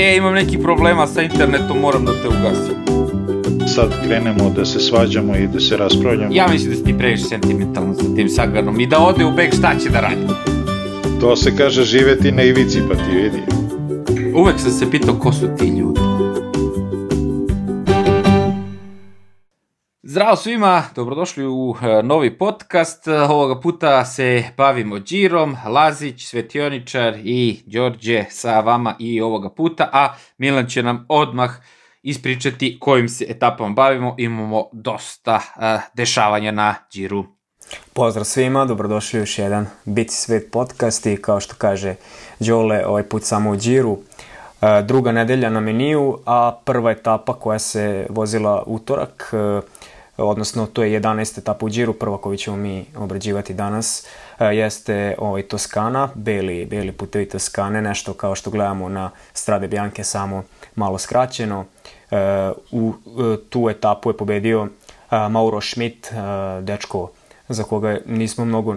E, imam neki problema sa internetom, moram da te ugasim. Sad krenemo da se svađamo i da se raspravljamo. Ja mislim da si ti previše sentimentalno sa tim Saganom i da ode u beg šta će da radi. To se kaže živeti na ivici, pa ti vidi. Uvek sam se pitao ko su ti ljudi. Zdravo svima, dobrodošli u e, novi podcast. Ovoga puta se bavimo Đirom, Lazić, Svetioničar i Đorđe sa vama i ovoga puta, a Milan će nam odmah ispričati kojim se etapama bavimo. Imamo dosta uh, dešavanja na Điru. Pozdrav svima, dobrodošli u još jedan Bici svet podcast i kao što kaže Đole, ovaj put samo u Điru. Uh, druga nedelja na meniju, a prva etapa koja se vozila utorak, odnosno to je 11. etapa u Điru, prva koju ćemo mi obrađivati danas, e, jeste ovaj Toskana, beli, beli putevi Toskane, nešto kao što gledamo na Strade Bianche, samo malo skraćeno. E, u e, tu etapu je pobedio Mauro Schmidt, dečko za koga nismo mnogo,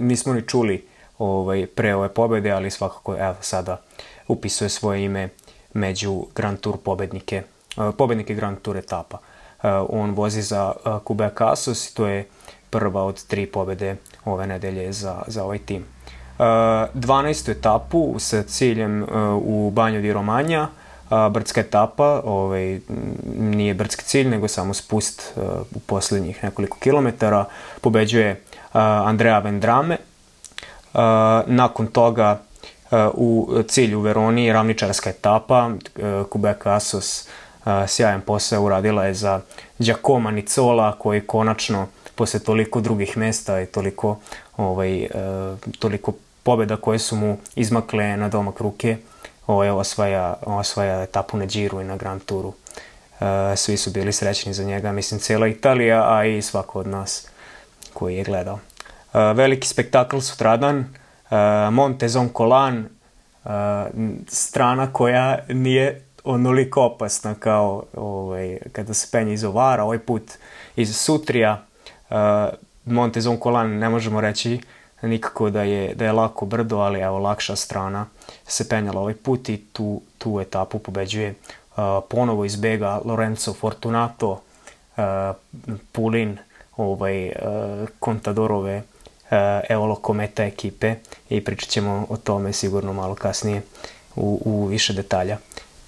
nismo ni čuli ovaj, pre ove pobede, ali svakako evo sada upisuje svoje ime među Grand Tour pobednike, pobednike Grand Tour etapa. Uh, on vozi za uh, Quebec Asos i to je prva od tri pobede ove nedelje za, za ovaj tim. 12. Uh, etapu sa ciljem u Banju di Romanja, brdska etapa, ovaj, nije brdski cilj, nego samo spust u poslednjih nekoliko kilometara, pobeđuje Andrea Vendrame. Nakon toga u cilju Veroni ravničarska etapa, Quebec Asos sjajan posao uradila je za Giacomo Nicola koji konačno posle toliko drugih mesta i toliko ovaj, e, toliko pobeda koje su mu izmakle na domak ruke ovaj, osvaja, osvaja etapu na Giro i na Grand Touru. E, svi su bili srećni za njega, mislim cela Italija, a i svako od nas koji je gledao. E, veliki spektakl sutradan, Montezon Colan, strana koja nije onoliko opasna kao ovaj, kada se penje iz Ovara, ovaj put iz Sutrija, uh, Montezon Colan ne možemo reći nikako da je, da je lako brdo, ali evo lakša strana se penjala ovaj put i tu, tu etapu pobeđuje uh, ponovo izbega Lorenzo Fortunato, uh, Pulin, ovaj, uh, Contadorove uh, Eolo Kometa ekipe i pričat ćemo o tome sigurno malo kasnije u, u više detalja.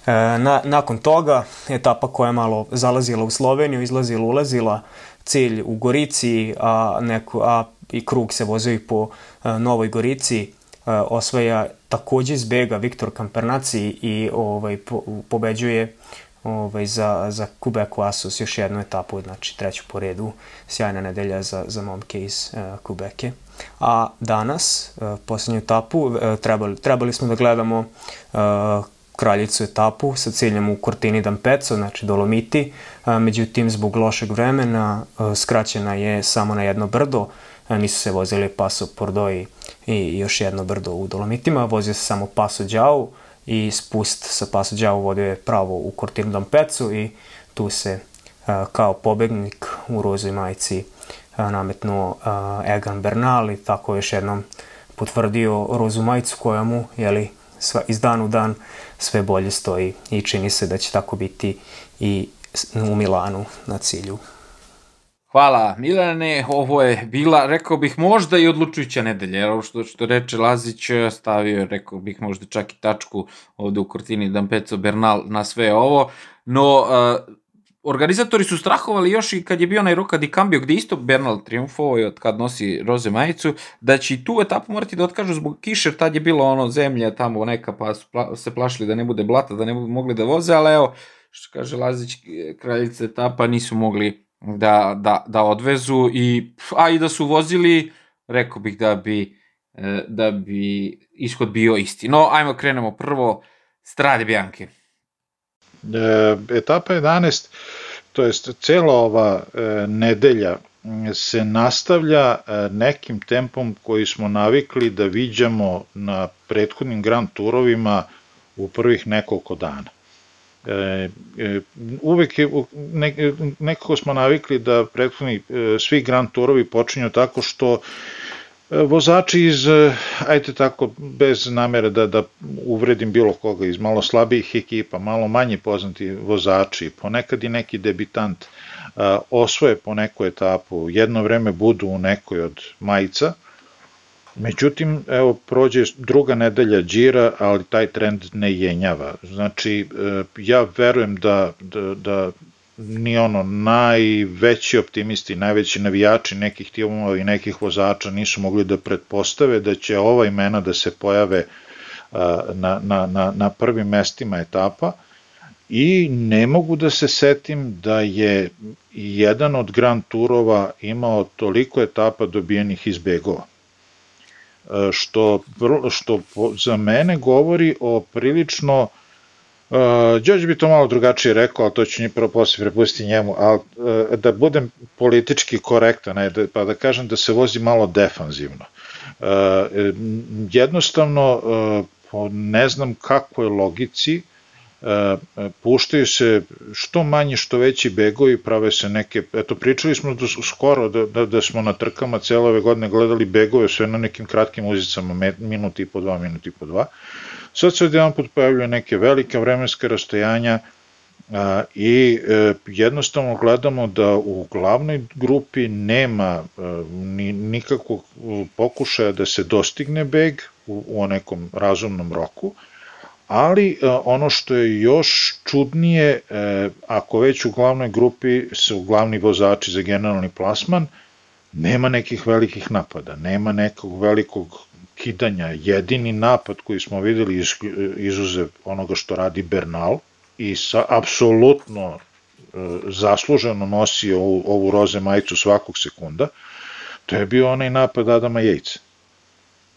E, na, nakon toga, etapa koja je malo zalazila u Sloveniju, izlazila, ulazila, cilj u Gorici, a, neko, a i krug se vozio i po a, e, Novoj Gorici, a, e, osvaja takođe izbega Viktor Kampernaci i ovaj, po, pobeđuje ovaj, za, za Quebec Asus još jednu etapu, znači treću po redu, sjajna nedelja za, za momke iz uh, Quebeca. A danas, uh, poslednju etapu, uh, trebali, trebali smo da gledamo uh, kraljicu etapu sa ciljem u Cortini d'Ampezzo, znači Dolomiti, međutim zbog lošeg vremena skraćena je samo na jedno brdo, nisu se vozili Paso Pordo i, i još jedno brdo u Dolomitima, vozio se samo Paso Đau i spust sa Paso Đau vodio je pravo u Cortini d'Ampezzo i tu se kao pobegnik u rozoj majici nametnuo Egan Bernal i tako još jednom potvrdio rozu majicu koja mu, jeli, sva, iz dan u dan sve bolje stoji i čini se da će tako biti i u Milanu na cilju. Hvala Milane, ovo je bila, rekao bih, možda i odlučujuća nedelja, jer ovo što, što reče Lazić, stavio, rekao bih, možda čak i tačku ovde u Kortini Dampeco Bernal na sve ovo, no uh, organizatori su strahovali još i kad je bio onaj Roka di Cambio, gde isto Bernal triumfovao i od kad nosi roze majicu, da će i tu etapu morati da otkažu zbog kiše, tad je bilo ono zemlja tamo neka, pa su pla, se plašili da ne bude blata, da ne budu mogli da voze, ali evo, što kaže Lazić, kraljice etapa nisu mogli da, da, da odvezu, i, a i da su vozili, rekao bih da bi, e, da bi ishod bio isti. No, ajmo krenemo prvo Strade Bianche. E, etapa 11, to jest cela ova e, nedelja se nastavlja e, nekim tempom koji smo navikli da viđamo na prethodnim Grand Turovima u prvih nekoliko dana. E, uvek je, ne, nekako smo navikli da prethodni svi Grand Turovi počinju tako što vozači iz, e, ajte tako, bez namere da, da uvredim bilo koga, iz malo slabijih ekipa, malo manje poznati vozači, ponekad i neki debitant, osvoje po neku etapu, jedno vreme budu u nekoj od majica, Međutim, evo, prođe druga nedelja džira, ali taj trend ne jenjava. Znači, e, ja verujem da, da, da ni ono najveći optimisti, najveći navijači nekih timova i nekih vozača nisu mogli da pretpostave da će ova imena da se pojave na, na, na, na prvim mestima etapa. I ne mogu da se setim da je jedan od Grand Turova imao toliko etapa dobijenih iz begova. Što, što za mene govori o prilično Uh, Đorđe bi to malo drugačije rekao, ali to ću prvo posle prepustiti njemu, ali uh, da budem politički korektan, ne, da, pa da kažem da se vozi malo defanzivno. Uh, jednostavno, uh, po ne znam kakvoj logici, uh, puštaju se što manji što veći begovi, prave se neke, eto pričali smo da skoro da, da, da smo na trkama cele ove godine gledali begove sve na nekim kratkim uzicama, minut i po dva, minut i po dva, Sad se odjedan put pojavljaju neke velike vremenske rastojanja a, i e, jednostavno gledamo da u glavnoj grupi nema e, ni, nikakvog pokušaja da se dostigne beg u, u nekom razumnom roku, ali e, ono što je još čudnije, e, ako već u glavnoj grupi su glavni vozači za generalni plasman, nema nekih velikih napada, nema nekog velikog kidanja. Jedini napad koji smo videli iz, izuzev onoga što radi Bernal i sa apsolutno e, zasluženo nosi ovu, ovu roze majicu svakog sekunda, to je bio onaj napad Adama Jejca.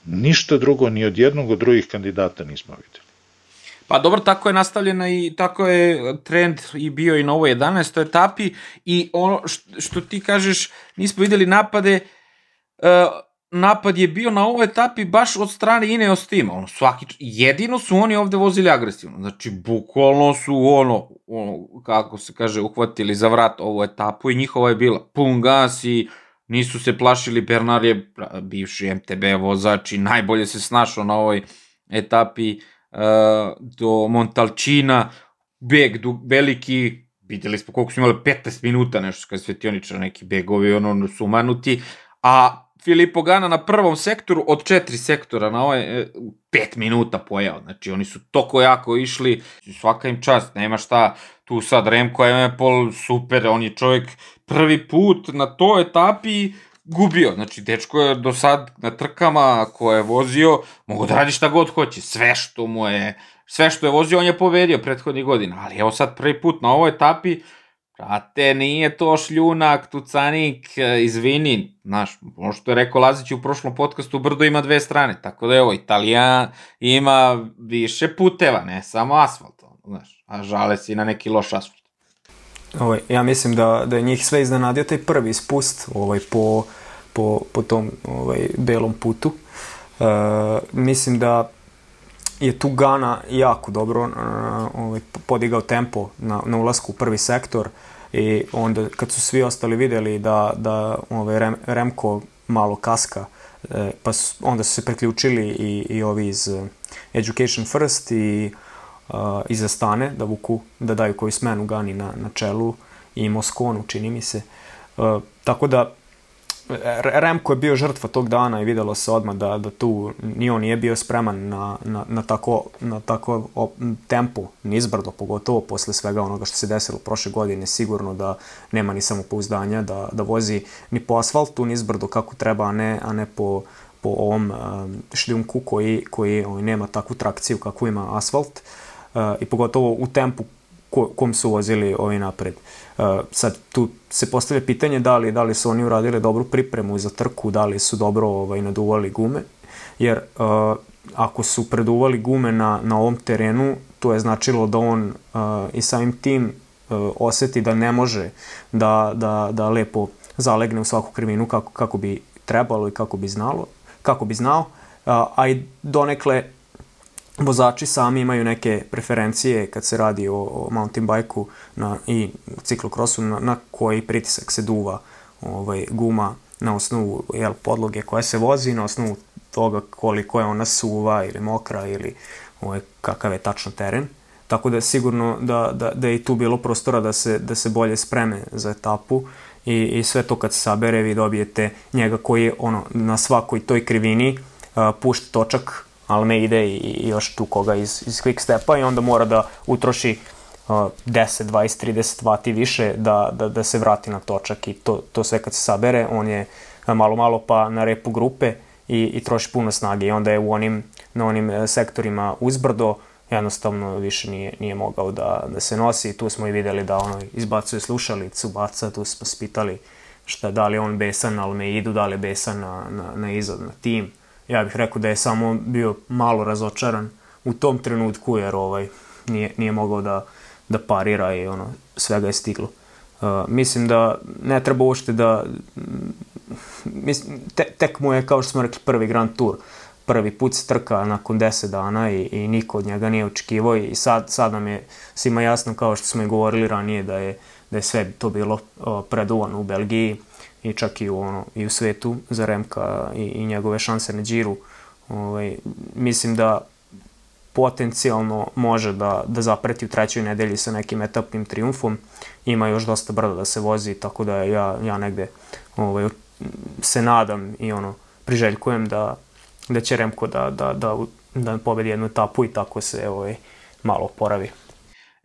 Ništa drugo ni od jednog od drugih kandidata nismo videli. Pa dobro, tako je nastavljena i tako je trend i bio i na ovoj 11. etapi i ono što, što ti kažeš, nismo videli napade, uh, napad je bio na ovoj etapi baš od strane Ineos tima. Ono, svaki, jedino su oni ovde vozili agresivno. Znači, bukvalno su ono, ono, kako se kaže, uhvatili za vrat ovu etapu i njihova je bila pun gas i nisu se plašili. Bernard je bivši MTB vozač i najbolje se snašao na ovoj etapi uh, do Montalcina. Beg du, veliki, videli smo koliko su imali 15 minuta nešto kad svetioničar neki begovi ono su manuti, a Filipo Gana na prvom sektoru od četiri sektora na ovaj e, pet minuta pojao. Znači oni su toko jako išli, svaka im čast, nema šta tu sad Remko Emepol, super, on je čovjek prvi put na toj etapi gubio. Znači, dečko je do sad na trkama koje je vozio, mogu da radi šta god hoće. Sve što mu je, sve što je vozio, on je povedio prethodnih godina. Ali evo sad prvi put na ovoj etapi, Brate, nije to šljunak, tucanik, e, izvini, znaš, ono što je rekao Lazić u prošlom podcastu, brdo ima dve strane, tako da evo, Italijan ima više puteva, ne samo asfalt, znaš, a žale se i na neki loš asfalt. Ovaj, ja mislim da, da je njih sve iznenadio taj prvi spust ovaj, po, po, po tom ovaj, belom putu. Uh, mislim da je tu Gana jako dobro uh, ovaj, podigao tempo na, na ulasku u prvi sektor i onda kad su svi ostali videli da, da ovaj, Rem, Remko malo kaska, eh, pa su, onda su se priključili i, i ovi iz uh, Education First i uh, iza stane da vuku, da daju koju smenu Gani na, na čelu i Moskonu, čini mi se. Uh, tako da Remko je bio žrtva tog dana i videlo se odmah da, da tu ni on nije bio spreman na, na, na tako, na tako op, tempo, nizbrdo, pogotovo posle svega onoga što se desilo prošle godine, sigurno da nema ni samopouzdanja, da, da vozi ni po asfaltu nizbrdo kako treba, a ne, a ne po, po ovom um, šljunku koji, koji ovaj, nema takvu trakciju kakvu ima asfalt uh, i pogotovo u tempu ko, kom su vozili ovi napred. Uh, sad tu se postavlja pitanje da li, da li su oni uradili dobru pripremu za trku, da li su dobro ovaj, naduvali gume, jer uh, ako su preduvali gume na, na ovom terenu, to je značilo da on uh, i samim tim uh, oseti da ne može da, da, da lepo zalegne u svaku krivinu kako, kako bi trebalo i kako bi znalo, kako bi znao, uh, a i donekle vozači sami imaju neke preferencije kad se radi o, o mountain bajku na, i ciklokrosu na, na koji pritisak se duva ovaj, guma na osnovu jel, podloge koja se vozi, na osnovu toga koliko je ona suva ili mokra ili ovaj, kakav je tačno teren. Tako da je sigurno da, da, da je i tu bilo prostora da se, da se bolje spreme za etapu i, i sve to kad se sabere vi dobijete njega koji je ono, na svakoj toj krivini uh, pušta točak Almeide i, i još tu koga iz, iz Quick Stepa i onda mora da utroši uh, 10, 20, 30 vati više da, da, da se vrati na točak i to, to sve kad se sabere on je malo malo pa na repu grupe i, i troši puno snage i onda je u onim, na onim e, sektorima uzbrdo jednostavno više nije, nije mogao da, da se nosi tu smo i videli da ono izbacuje slušalicu, baca, tu smo spitali šta, da li on besan na Almeidu, da li je besan na, na, na izod, na tim. Ja bih rekao da je samo bio malo razočaran u tom trenutku jer ovaj nije, nije mogao da, da parira i ono svega je stiglo. Uh, mislim da ne treba uopšte da mislim, te, tek mu je kao što smo rekli prvi Grand Tour prvi put se trka nakon 10 dana i, i niko od njega nije očekivao i sad, sad nam je svima jasno kao što smo i govorili ranije da je, da je sve to bilo o, preduvano u Belgiji i čak i u, ono, i u svetu za Remka i, i njegove šanse na džiru. Ovaj, mislim da potencijalno može da, da zapreti u trećoj nedelji sa nekim etapnim triumfom. Ima još dosta brda da se vozi, tako da ja, ja negde ovaj, se nadam i ono priželjkujem da, da će Remko da, da, da, da pobedi jednu etapu i tako se ovaj, malo poravi.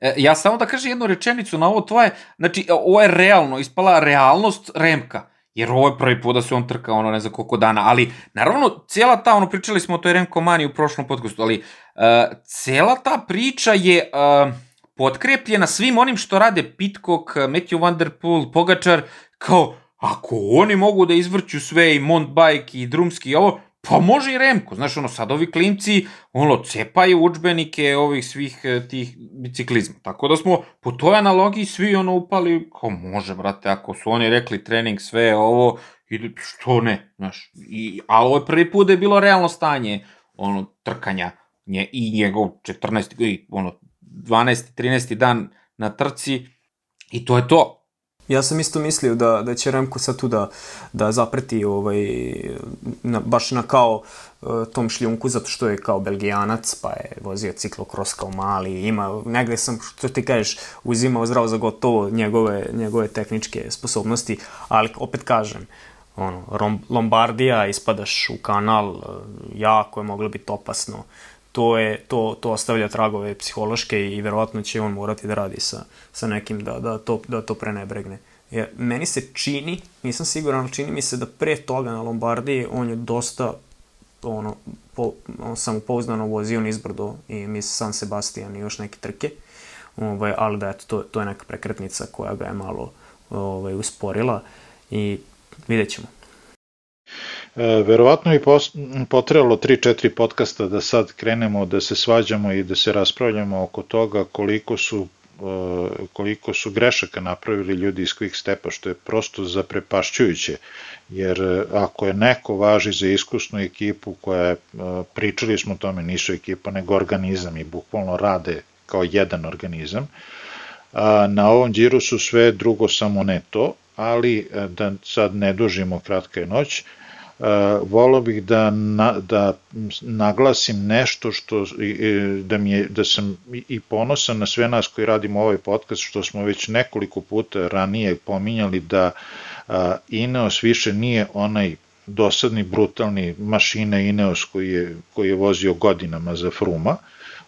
E, ja samo da kažem jednu rečenicu na ovo tvoje, znači ovo je realno, ispala realnost Remka, jer ovo je prvi put da se on trka ono ne znam koliko dana, ali naravno cijela ta, ono pričali smo o toj Remko Mani u prošlom podcastu, ali uh, cijela ta priča je uh, potkrepljena svim onim što rade Pitcock, Matthew Van Der Poel, Pogačar, kao ako oni mogu da izvrću sve i Montbike i Drumski i ovo, Pa može i Remko, znaš, ono, sad ovi klimci, ono, cepaju učbenike ovih svih e, tih biciklizma. Tako da smo po toj analogiji svi, ono, upali, kao može, brate, ako su oni rekli trening, sve ovo, i što ne, znaš. I, ali ovo je prvi put da je bilo realno stanje, ono, trkanja nje, i njegov 14. i, ono, 12. 13. dan na trci, i to je to. Ja sam isto mislio da, da će Remko sad tu da, da zapreti ovaj, na, baš na kao uh, tom šljunku, zato što je kao belgijanac, pa je vozio ciklokros kao mali, ima, negde sam, što ti kažeš, uzimao zdravo za gotovo njegove, njegove tehničke sposobnosti, ali opet kažem, ono, Lombardija, ispadaš u kanal, uh, jako je moglo biti opasno, to, je, to, to ostavlja tragove psihološke i verovatno će on morati da radi sa, sa nekim da, da, to, da to prenebregne. Jer meni se čini, nisam siguran, ali čini mi se da pre toga na Lombardiji on je dosta ono, po, on samopouzdano vozio nizbrdo i mi San Sebastian i još neke trke, ovaj, ali da eto, to, to je neka prekretnica koja ga je malo ovaj, usporila i vidjet ćemo. E, verovatno je potrebalo 3-4 podcasta da sad krenemo da se svađamo i da se raspravljamo oko toga koliko su e, koliko su grešaka napravili ljudi iz Quick Stepa, što je prosto zaprepašćujuće, jer e, ako je neko važi za iskusnu ekipu koja je, pričali smo o tome, nisu ekipa, nego organizam i bukvalno rade kao jedan organizam, na ovom džiru su sve drugo samo ne to, ali da sad ne dužimo kratka je noć, volao bih da, na, da naglasim nešto što da mi je, da sam i ponosan na sve nas koji radimo ovaj podcast što smo već nekoliko puta ranije pominjali da uh, Ineos više nije onaj dosadni brutalni mašina Ineos koji je, koji je vozio godinama za Fruma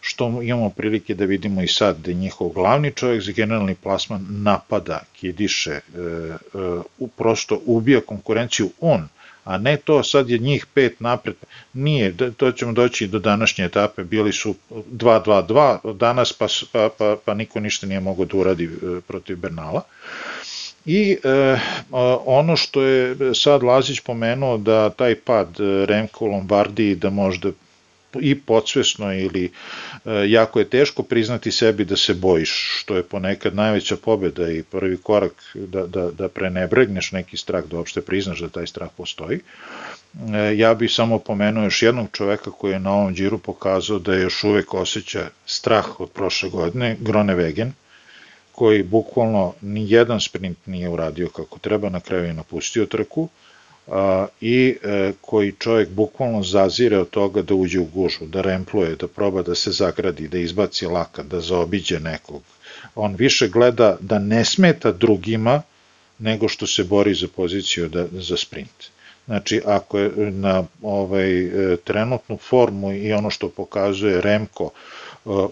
što imamo prilike da vidimo i sad da njihov glavni čovjek za generalni plasman napada, kidiše, e, e, prosto ubija konkurenciju. On, a ne to sad je njih pet napred. Nije, to ćemo doći do današnje etape, bili su 2-2-2 danas, pa, pa, pa, pa niko ništa nije mogao da uradi e, protiv Bernala. I e, ono što je sad Lazić pomenuo da taj pad e, Remko Lombardi da možda i podsvesno ili e, jako je teško priznati sebi da se bojiš, što je ponekad najveća pobeda i prvi korak da, da, da prenebregneš neki strah, da uopšte priznaš da taj strah postoji. E, ja bih samo pomenuo još jednog čoveka koji je na ovom džiru pokazao da još uvek osjeća strah od prošle godine, Grone Vegen, koji bukvalno ni jedan sprint nije uradio kako treba, na kraju je napustio trku, i e, koji čovjek bukvalno zazire od toga da uđe u gužu, da rempluje, da proba da se zagradi, da izbaci laka, da zaobiđe nekog. On više gleda da ne smeta drugima nego što se bori za poziciju da, za sprint. Znači, ako je na ovaj, e, trenutnu formu i ono što pokazuje Remko,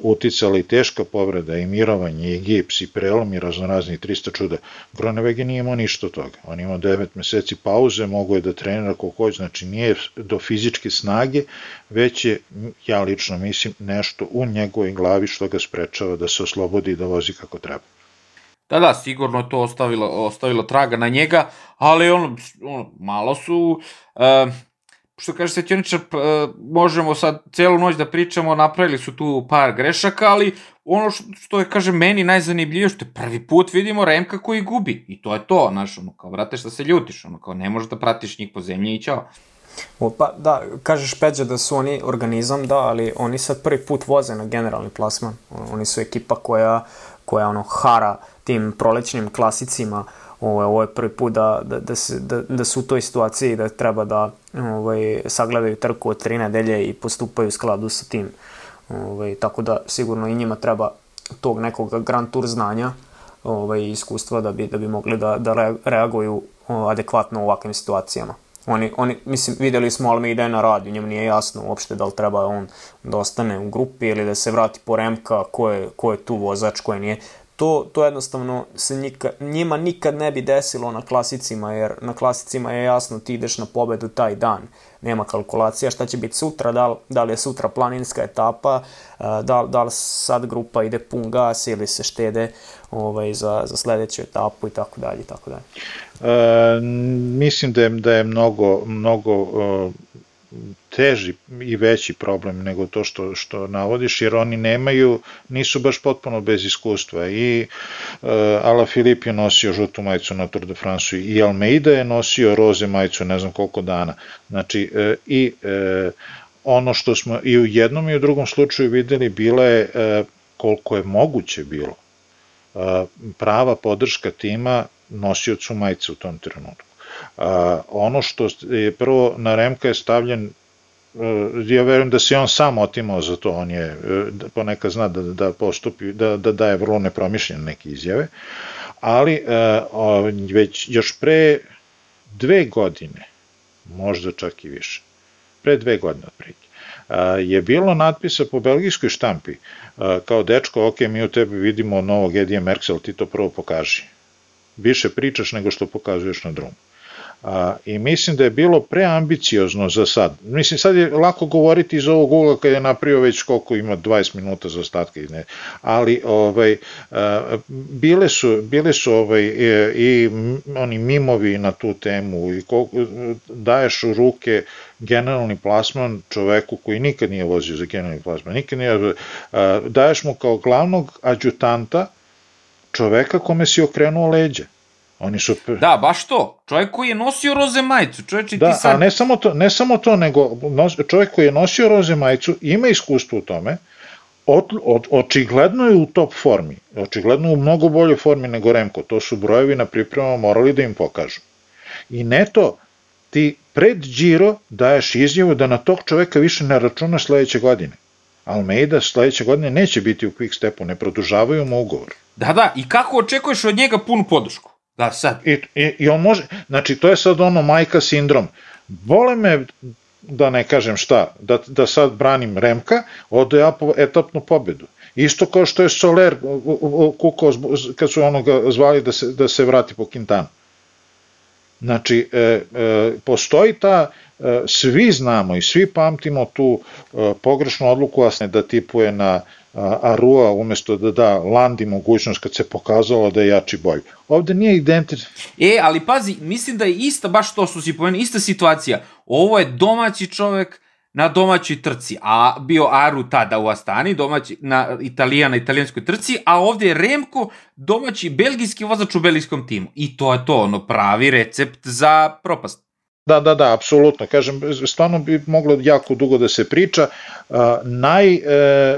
uticala i teška povreda, i mirovanje, i gips, i prelom, i raznorazni 300 čuda. Gronevege nije imao ništa od toga. On imao 9 meseci pauze, mogo je da trenira kako hoće, znači nije do fizičke snage, već je, ja lično mislim, nešto u njegovoj glavi što ga sprečava da se oslobodi i da vozi kako treba. Da, da, sigurno to ostavilo, ostavilo traga na njega, ali on, on malo su, uh, što kaže Svetioničar, možemo sad celu noć da pričamo, napravili su tu par grešaka, ali ono što je, kaže, meni najzanimljivije, što je prvi put vidimo Remka koji gubi. I to je to, znaš, ono, kao, vrate, šta se ljutiš, ono, kao, ne možeš da pratiš njih po zemlji i ćao. O, pa da, kažeš Peđa da su oni organizam, da, ali oni sad prvi put voze na generalni plasman. Oni su ekipa koja, koja ono, hara tim prolećnim klasicima, Ovo, ovo je prvi put da, da, da, se, da, da su u toj situaciji da treba da ovaj, sagledaju trku od tri nedelje i postupaju u skladu sa tim. Ovaj, tako da sigurno i njima treba tog nekog Grand Tour znanja ovaj, iskustva da bi, da bi mogli da, da reaguju adekvatno u ovakvim situacijama. Oni, oni, mislim, videli smo Almeida na radiju, njemu nije jasno uopšte da li treba on da ostane u grupi ili da se vrati po Remka, ko je, ko je tu vozač, ko je nije to, to jednostavno se nika, njima nikad ne bi desilo na klasicima, jer na klasicima je jasno ti ideš na pobedu taj dan. Nema kalkulacija šta će biti sutra, da li, da li je sutra planinska etapa, da, da li sad grupa ide pun gas ili se štede ovaj, za, za sledeću etapu i tako dalje i tako dalje. E, mislim da je, da je mnogo, mnogo uh teži i veći problem nego to što, što navodiš, jer oni nemaju, nisu baš potpuno bez iskustva. I uh, Ala Filip je nosio žutu majicu na Tour de France i Almeida je nosio roze majicu ne znam koliko dana. Znači, uh, i uh, ono što smo i u jednom i u drugom slučaju videli bila je uh, koliko je moguće bilo uh, prava podrška tima nosiocu majice u tom trenutku. A, ono što je prvo na Remka je stavljen e, ja verujem da se on sam otimao za to, on je e, ponekad zna da, da postupi, da, da daje vrlo nepromišljene neke izjave, ali e, već još pre dve godine, možda čak i više, pre dve godine otprilike, je bilo natpisa po belgijskoj štampi, kao dečko, ok, mi u tebi vidimo novog Edija Merksel, ti to prvo pokaži. Više pričaš nego što pokazuješ na drumu. A, I mislim da je bilo preambiciozno za sad. Mislim, sad je lako govoriti iz ovog ugla kad je napravio već koliko ima 20 minuta za ostatke, ne. ali ovaj, a, bile su, bile su ovaj, i, i oni mimovi na tu temu i koliko, daješ u ruke generalni plasman čoveku koji nikad nije vozio za generalni plasman, nikad nije, a, daješ mu kao glavnog adjutanta čoveka kome si okrenuo Oni su... Da, baš to. Čovjek koji je nosio roze majicu. Čovječe, da, ti sad... a ne samo to, ne samo to nego nos, čovjek koji je nosio roze majicu ima iskustvo u tome, od, od, očigledno je u top formi, očigledno je u mnogo boljoj formi nego Remko, to su brojevi na pripremama morali da im pokažu. I neto, ti pred Giro daješ izjavu da na tog čoveka više ne računa sledeće godine. Almeida sledeće godine neće biti u quick stepu, ne produžavaju mu ugovor. Da, da, i kako očekuješ od njega punu podršku? Da, sad. I, i, I on može, znači to je sad ono majka sindrom. Bole me, da ne kažem šta, da, da sad branim Remka, ode ja po etapnu pobedu. Isto kao što je Soler kukao kad su onoga zvali da se, da se vrati po Quintana. Znači, e, e, postoji ta, e, svi znamo i svi pamtimo tu e, pogrešnu odluku Asne da tipuje na Arua umesto da da Landi mogućnost kad se pokazalo da je jači bolj. Ovde nije identit. E, ali pazi, mislim da je ista, baš to što si pomenuo, ista situacija. Ovo je domaći čovek na domaćoj trci, a bio Aru tada u Astani, domaći, na Italija na italijanskoj trci, a ovde je Remko, domaći belgijski vozač u belgijskom timu. I to je to, ono, pravi recept za propast. Da, da, da, apsolutno. Kažem, stvarno bi moglo jako dugo da se priča. Naj, e,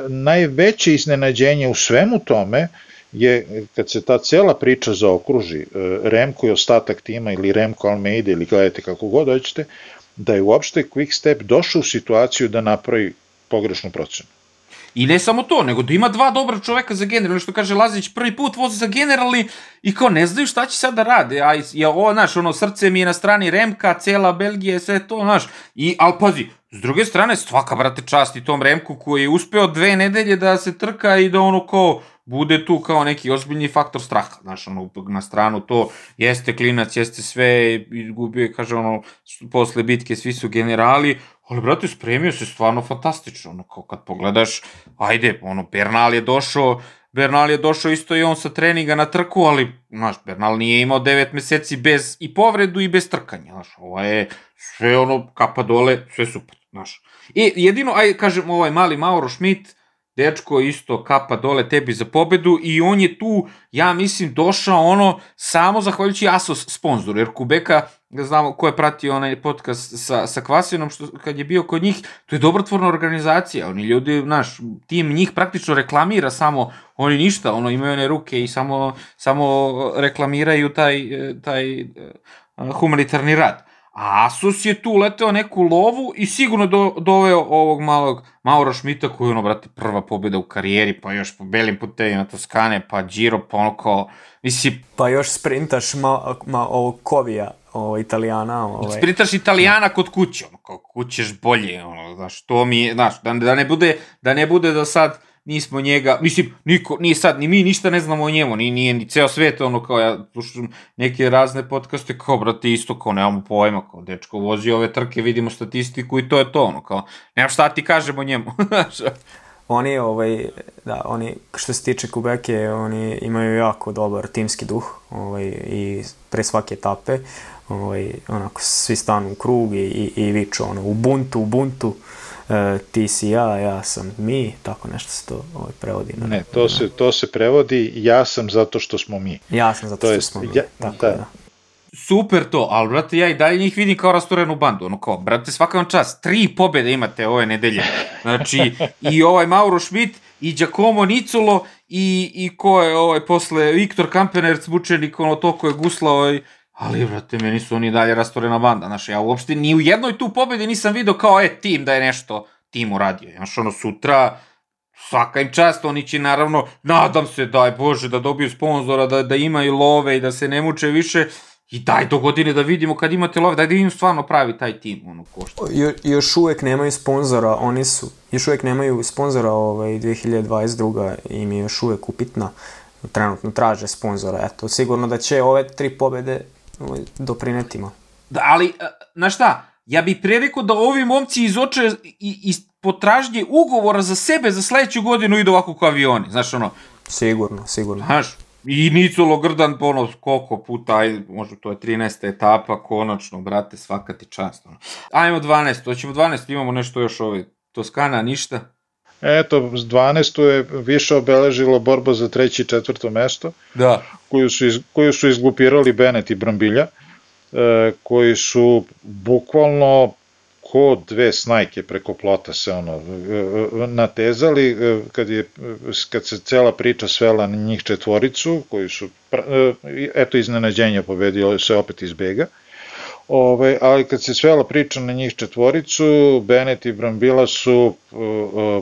najveće iznenađenje u svemu tome je kad se ta cela priča zaokruži, e, Remko i ostatak tima ili Remko Almeida ili gledajte kako god hoćete, da je uopšte Quick Step došao u situaciju da napravi pogrešnu procenu. I ne samo to, nego da ima dva dobra čoveka za generalni, što kaže Lazić, prvi put vozi za generalni i kao ne znaju šta će sad da rade, a ja, ovo, znaš, ono, srce mi je na strani Remka, cela Belgija, sve to, znaš, i, ali pazi, s druge strane, svaka, brate, čast i tom Remku koji je uspeo dve nedelje da se trka i da ono kao, bude tu kao neki ozbiljni faktor straha, znaš, ono, na stranu. To jeste klinac, jeste sve, izgubio kaže, ono, posle bitke svi su generali, ali, brate, spremio se stvarno fantastično, ono, kao kad pogledaš, ajde, ono, Bernal je došao, Bernal je došao isto i on sa treninga na trku, ali, znaš, Bernal nije imao 9 meseci bez i povredu i bez trkanja, znaš, ovo je sve ono, kapa dole, sve super, znaš. I jedino, aj, kažem, ovaj mali Mauro Schmidt, dečko isto kapa dole tebi za pobedu i on je tu, ja mislim, došao ono samo zahvaljujući Asos sponzoru, jer Kubeka, znamo ko je pratio onaj podcast sa, sa Kvasinom, što, kad je bio kod njih, to je dobrotvorna organizacija, oni ljudi, naš, tim njih praktično reklamira samo, oni ništa, ono, imaju one ruke i samo, samo reklamiraju taj, taj eh, humanitarni rad. A Asus je tu leteo neku lovu i sigurno do, doveo ovog malog Mauro Šmita koji je ono, brate, prva pobjeda u karijeri, pa još po belim putevima Toskane, pa Giro, pa ono kao, misli... Pa još sprintaš ma, ma ovog Kovija, ovo Italijana. Ovaj. Sprintaš Italijana kod kuće, ono, kao kućeš bolje, ono, znaš, to mi, znaš, da, da ne bude, da ne bude da sad nismo njega, mislim, niko, nije sad, ni mi ništa ne znamo o njemu, ni, nije ni ceo svet, ono, kao ja slušam neke razne podcaste, kao, brate, isto, kao, nemamo pojma, kao, dečko vozi ove trke, vidimo statistiku i to je to, ono, kao, nemam šta ti kažemo njemu. oni, ovaj, da, oni, što se tiče Kubeke, oni imaju jako dobar timski duh, ovaj, i pre svake etape, ovaj, onako, svi stanu u krug i, i, i viču, ono, Ubuntu, Ubuntu, e, ti si ja, ja sam mi, tako nešto se to ovaj, prevodi. Na, ne, to se, to se prevodi ja sam zato što smo mi. Ja sam zato to što jest, smo mi, ja, tako da. da. Super to, ali brate, ja i dalje njih vidim kao rasturenu bandu, ono kao, brate, svaka vam čast, tri pobede imate ove nedelje, znači, i ovaj Mauro Schmidt, i Giacomo Nicolo, i, i ko je ovaj posle, Viktor Kampenerc, mučenik, ono to ko je guslao, ovaj, Ali, brate, meni su oni dalje rastorena banda. Znaš, ja uopšte ni u jednoj tu pobedi nisam video kao, e, tim da je nešto tim uradio. Znaš, ono, sutra, svaka im čast, oni će naravno, nadam se, daj Bože, da dobiju sponzora, da, da imaju love i da se ne muče više, I daj do godine da vidimo kad imate love, daj da vidim stvarno pravi taj tim, ono, košta. Jo, još uvek nemaju sponzora, oni su, još uvek nemaju sponzora, ovaj, 2022. im je još uvek upitna, trenutno traže sponzora, eto, sigurno da će ove tri pobede Ovaj, doprinetima. Da, ali, e, znaš šta, ja bih pre rekao da ovi momci iz oče i, iz potražnje ugovora za sebe za sledeću godinu idu ovako kao avioni, znaš ono. Sigurno, sigurno. Znaš, i Nicolo Grdan, ono, koliko puta, aj, možda to je 13. etapa, konačno, brate, svaka ti čast. Ono. Ajmo 12, to ćemo 12, imamo nešto još ove, Toskana, ništa. Eto, 12. je više obeležilo borba za treće i četvrto mesto, da. Koju, su iz, koju su izglupirali Benet i Brambilja, e, koji su bukvalno ko dve snajke preko plota se ono e, natezali e, kad je kad se cela priča svela na njih četvoricu koji su e, eto iznenađenja pobedio se opet iz Bega Ove, ali kad se svela priča na njih četvoricu, Benet i Brambila su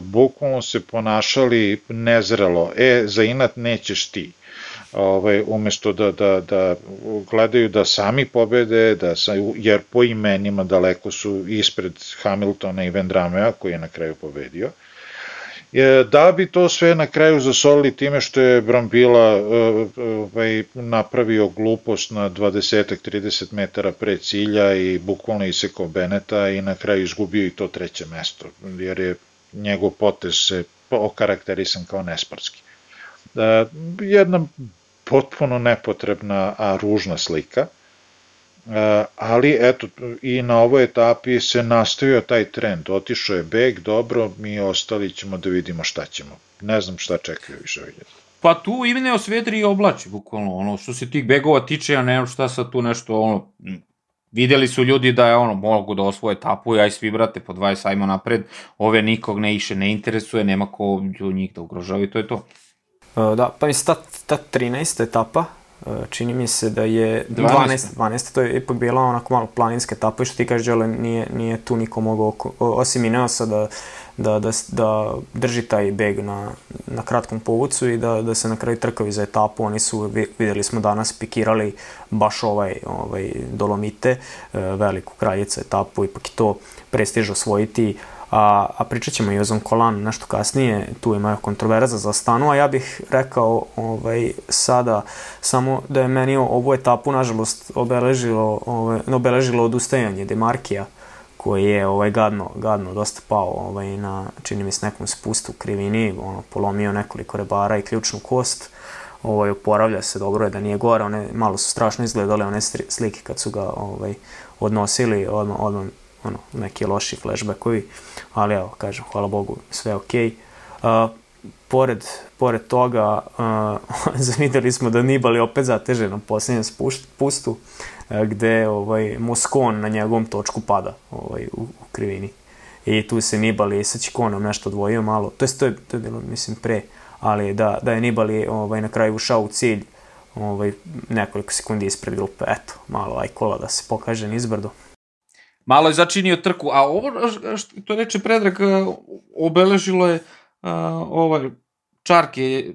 bukvalno se ponašali nezrelo. E, za inat nećeš ti. Ove, umesto da, da, da gledaju da sami pobede, da sa, jer po imenima daleko su ispred Hamiltona i Vendramea koji je na kraju pobedio. Da bi to sve na kraju zasolili time što je Brambila e, ovaj, napravio glupost na 20-30 metara pre cilja i bukvalno isekao Beneta i na kraju izgubio i to treće mesto, jer je njegov potez se okarakterisan kao nesportski. Jedna potpuno nepotrebna, a ružna slika – E, ali eto i na ovoj etapi se nastavio taj trend, otišao je beg, dobro, mi ostali ćemo da vidimo šta ćemo. Ne znam šta čekaju više vidjeti. Pa tu Iveneo svedri i oblači, bukvalno, ono, što se tih begova tiče, ja nemam šta sad tu nešto, ono, videli su ljudi da je ono, mogu da osvoje etapu, i svi brate po 20 ajmo napred, ove nikog ne iše ne interesuje, nema ko njih da ugrožava i to je to. Uh, da, pa mislim, ta, ta 13. etapa, uh, čini mi se da je 12. 12, 12 to je ipak bila onako malo planinska etapa i što ti kažeš, Đole, nije, nije tu niko mogao, osim Ineosa, da, da, da, da drži taj beg na, na kratkom povucu i da, da se na kraju trkavi za etapu. Oni su, videli smo danas, pikirali baš ovaj, ovaj Dolomite, veliku kraljicu etapu, ipak i to prestiž osvojiti. A, a pričat ćemo i o Zonkolan nešto kasnije, tu ima kontroverza za stanu, a ja bih rekao ovaj, sada samo da je meni ovu etapu nažalost obeležilo, ovaj, obeležilo odustajanje Demarkija, koji je ovaj gadno, gadno dosta pao ovaj, na, čini mi se, nekom spustu u krivini, ono, polomio nekoliko rebara i ključnu kost, ovaj, oporavlja se, dobro je da nije gore, one malo su strašno izgledale one slike kad su ga ovaj, odnosili, odmah, odmah ono, neki loši flashbackovi, ali evo, kažem, hvala Bogu, sve okej. Okay. Uh, pored, pored toga, uh, videli smo da Nibali opet zateže na posljednjem spustu, uh, gde ovaj, Moskon na njegovom točku pada ovaj, u, u krivini. I tu se Nibali sa Čikonom nešto odvojio malo, to je, to je, to je bilo, mislim, pre, ali da, da je Nibali ovaj, na kraju ušao u cilj ovaj, nekoliko sekundi ispred grupe, eto, malo ajkola da se pokaže nizbrdo malo je začinio trku, a ovo što to reče Predrag, obeležilo je uh, ovaj čarke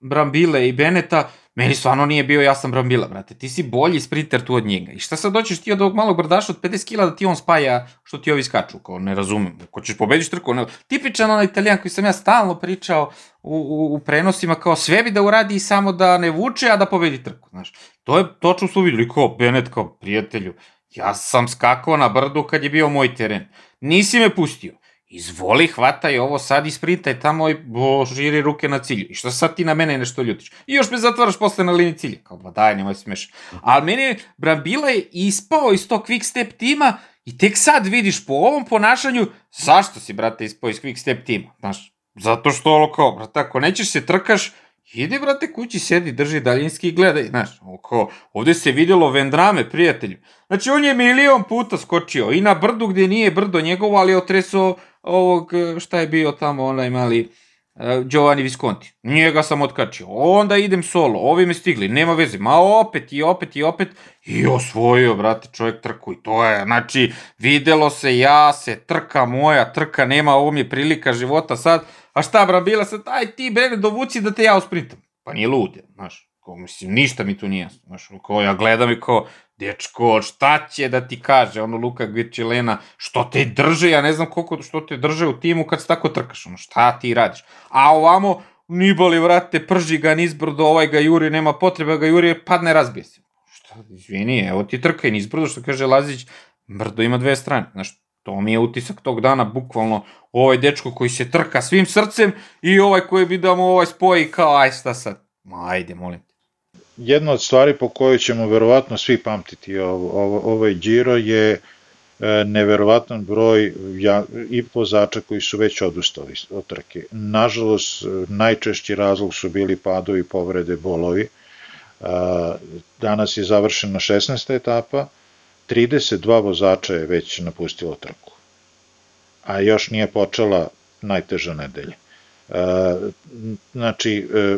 Brambile i Beneta, meni stvarno nije bio jasan Brambila, brate. Ti si bolji sprinter tu od njega. I šta sad doćeš ti od ovog malog brdaša od 50 kila da ti on spaja što ti ovi skaču, kao ne razumem. Ko ćeš pobediš trku, ne. Tipičan onaj italijan koji sam ja stalno pričao u, u, u prenosima, kao sve bi da uradi samo da ne vuče, a da pobedi trku, znaš. To je točno su videli, kao Benet, kao prijatelju Ja sam skakao na brdu kad je bio moj teren. Nisi me pustio. Izvoli, hvataj ovo sad i sprintaj tamo i bo, žiri ruke na cilju. I što sad ti na mene nešto ljutiš? I još me zatvaraš posle na liniji cilja. Kao, ba daj, nemoj smeš. Ali meni Brambila je ispao iz tog quick step tima i tek sad vidiš po ovom ponašanju zašto si, brate, ispao iz quick step tima. Znaš, zato što ovo kao, brate, ako nećeš se trkaš, Ide, brate, kući, sedi, drži daljinski i gledaj, znaš, oko, ovde se videlo vendrame, prijatelju. Znači, on je milion puta skočio i na brdu gde nije brdo njegovo, ali je otresao ovog, šta je bio tamo, onaj mali, uh, Giovanni Visconti. Njega sam otkačio. Onda idem solo, ovi me stigli, nema veze. Ma opet i opet i opet. I osvojio, brate, čovjek trku. I to je, znači, videlo se, ja se, trka moja, trka nema, ovo mi je prilika života sad a šta bra, bila sad, aj ti bre, dovuci da te ja usprintam. Pa nije lude, znaš, ko, mislim, ništa mi tu nije znaš, ko ja gledam i ko, dečko, šta će da ti kaže, ono Luka Gvirčilena, što te drže, ja ne znam koliko, što te drže u timu kad se tako trkaš, ono, šta ti radiš. A ovamo, Nibali, vrate, prži ga nizbrdo, ovaj ga juri, nema potrebe ga juri, padne, razbije se. Šta, izvini, evo ti trkaj nizbrdo, što kaže Lazić, brdo ima dve strane, znaš, To mi je utisak tog dana, bukvalno ovaj dečko koji se trka svim srcem i ovaj koji bi da mu ovaj spoji kao aj šta sad. Ma ajde, molim te. Jedna od stvari po kojoj ćemo verovatno svi pamtiti ovo, ovo, ovaj Giro je e, neverovatan broj ja, i vozača koji su već odustali od trke. Nažalost, najčešći razlog su bili padovi, povrede, bolovi. E, danas je završena 16. etapa, 32 vozača je već napustilo trku, a još nije počela najteža nedelja. E, znači, e,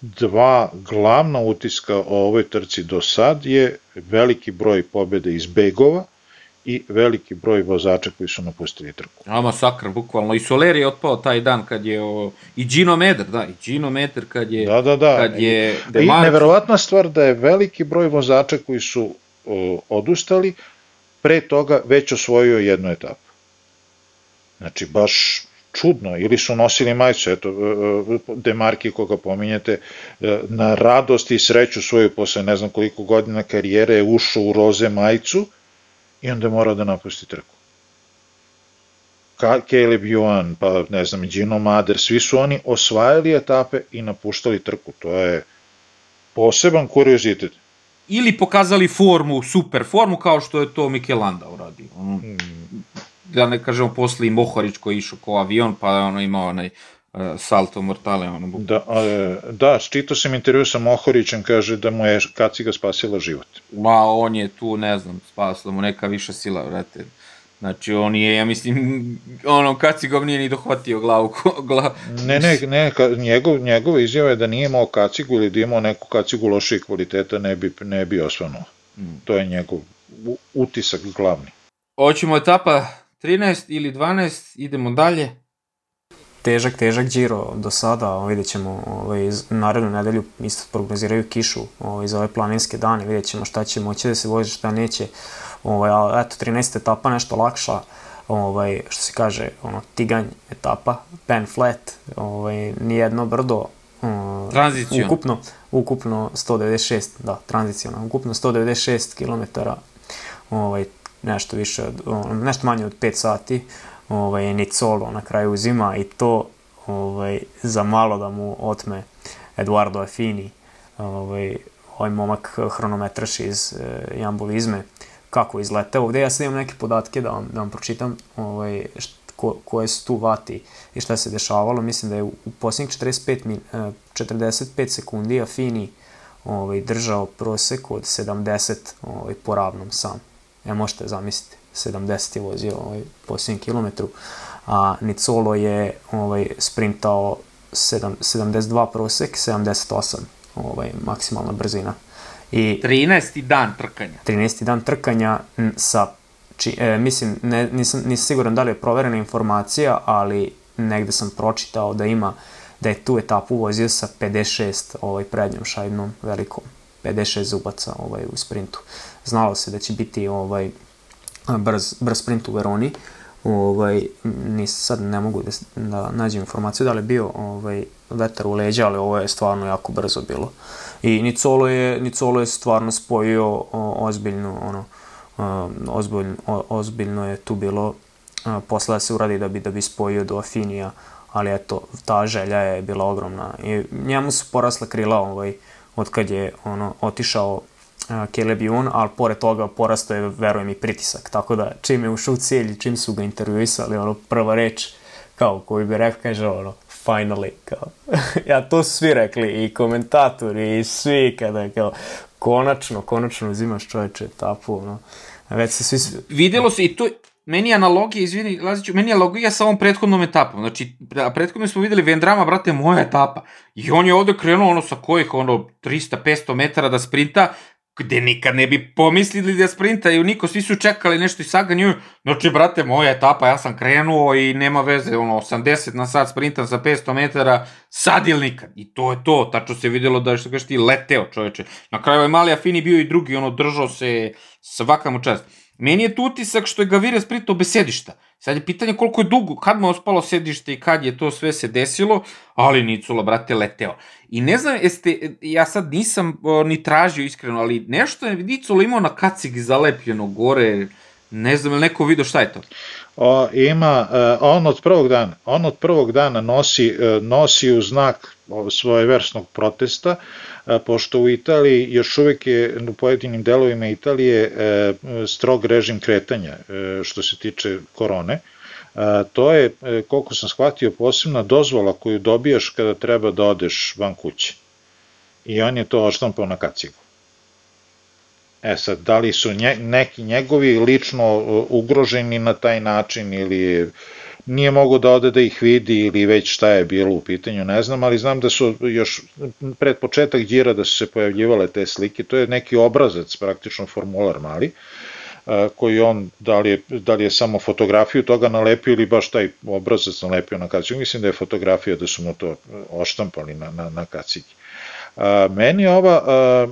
dva glavna utiska o ovoj trci do sad je veliki broj pobjede iz begova i veliki broj vozača koji su napustili trku. A masakr, bukvalno. I Soler je otpao taj dan kad je o... i Gino Meder, da, i Gino Meder kad je da, da, da. kad je Demark... I neverovatna stvar da je veliki broj vozača koji su odustali, pre toga već osvojio jednu etapu. Znači, baš čudno, ili su nosili majicu, eto, e, e, Demarki koga pominjete, e, na radost i sreću svoju posle ne znam koliko godina karijere je ušao u roze majicu i onda mora da napusti trku. Caleb Yuan, pa ne znam, Gino Mader, svi su oni osvajali etape i napuštali trku. To je poseban kuriozitet ili pokazali formu, super formu, kao što je to Mikelanda uradio. Ono. Da ne kažemo posle i Mohorić koji je išao ko avion, pa je ono imao onaj uh, salto mortale. Ono, da, a, da, čito sam intervju sa Mohorićem, kaže da mu je kaciga spasila život. Ma, on je tu, ne znam, spasila mu neka viša sila, vrate. Znači, on je, ja mislim, ono, kacigom nije ni dohvatio glavu. Gla... Ne, ne, ne, ka, njegov, njegov izjava je da nije imao kacigu ili da imao neku kacigu loših kvaliteta, ne bi, ne bi osvanuo. Mm. To je njegov utisak glavni. Hoćemo etapa 13 ili 12, idemo dalje. Težak, težak Giro do sada, vidjet ćemo ovaj, narednu nedelju isto prognoziraju kišu ovaj, za ove planinske dane, vidjet ćemo šta će moći da se vozi, šta neće. Ovaj, ali eto, 13 etapa nešto lakša, ovaj, što se kaže, ono, tiganj etapa, pen flat, ovaj, nijedno brdo, um. Ukupno, ukupno 196, da, tranzicijalno, ukupno 196 km, ovaj, nešto više, od, nešto manje od 5 sati, ovaj, Nicolo na kraju uzima i to ovaj, za malo da mu otme Eduardo Affini, ovaj, ovaj momak hronometraš iz e, Jambulizme, kako izleteo ovde. Ja sad imam neke podatke da vam, da vam pročitam ovaj, št, ko, koje su tu vati i šta se dešavalo. Mislim da je u, u posljednjih 45, min, 45 sekundi Affini ovaj, držao prosek od 70 ovaj, po ravnom sam. Ja možete zamisliti, 70 je vozio ovaj, posljednjem kilometru, a Nicolo je ovaj, sprintao 7, 72 prosek, 78 ovaj, maksimalna brzina. I 13. dan trkanja. 13. dan trkanja sa, či, e, mislim, ne, nisam, nisam siguran da li je proverena informacija, ali negde sam pročitao da ima da je tu etapu vozio sa 56 ovaj, prednjom šajbnom velikom. 56 zubaca ovaj, u sprintu. Znalo se da će biti ovaj, brz, brz sprint u Veroni. Ovaj, nis, sad ne mogu da, da nađem informaciju da li je bio ovaj, vetar u leđa, ali ovo je stvarno jako brzo bilo. I Nicolo je, Nicolo je stvarno spojio o, ozbiljno, ono, ozbiljno, ozbiljno je tu bilo o, posle da se uradi da bi, da bi spojio do Afinija, ali eto, ta želja je bila ogromna. I njemu su porasla krila ovaj, od kad je ono, otišao Caleb Ewan, ali pored toga porastao je, verujem, i pritisak. Tako da, čim je ušao u cilj, čim su ga intervjuisali, ono, prva reč, kao koji bi rekao, kaže, ono, finally, kao. ja, to svi rekli, i komentatori, i svi, kada, kao, konačno, konačno uzimaš čoveče etapu, ono. Već se svi... Videlo se i to, meni je analogija, izvini, Laziću, meni je analogija sa ovom prethodnom etapom. Znači, prethodno smo videli Vendrama, brate, moja etapa. I on je ovde krenuo ono sa kojih, ono, 300-500 metara da sprinta, gde nikad ne bi pomislili da sprintaju niko, svi su čekali nešto i saganju, znači, brate, moja etapa, ja sam krenuo i nema veze, ono, 80 na sat sprintam sa 500 metara, sad ili nikad. I to je to, tačno se videlo da je, što kažeš ti, leteo čoveče. Na kraju je Mali Afini bio i drugi, ono, držao se svaka mu čast. Meni je tu utisak što je Gavire sprintao bez sedišta. Sad je pitanje koliko je dugo, kad mu je ospalo sedište i kad je to sve se desilo, ali Nicula, brate, leteo. I ne znam, jeste, ja sad nisam o, ni tražio iskreno, ali nešto je Nicula imao na kacig zalepljeno gore, ne znam, ili neko vidio šta je to? O, ima, uh, on od prvog dana, on od prvog dana nosi, uh, nosi u znak svoje versnog protesta, pošto u Italiji još uvek je u pojedinim delovima Italije strog režim kretanja što se tiče korone. To je, koliko sam shvatio, posebna dozvola koju dobijaš kada treba da odeš van kuće. I on je to oštampao na kacigu. E sad, da li su nje, neki njegovi lično ugroženi na taj način ili nije mogo da ode da ih vidi ili već šta je bilo u pitanju, ne znam, ali znam da su još pred početak džira da su se pojavljivale te slike, to je neki obrazac, praktično formular mali, koji on, da li, je, da li je samo fotografiju toga nalepio ili baš taj obrazac nalepio na kacigu, mislim da je fotografija da su mu to oštampali na, na, na kacigi. Meni ova, a,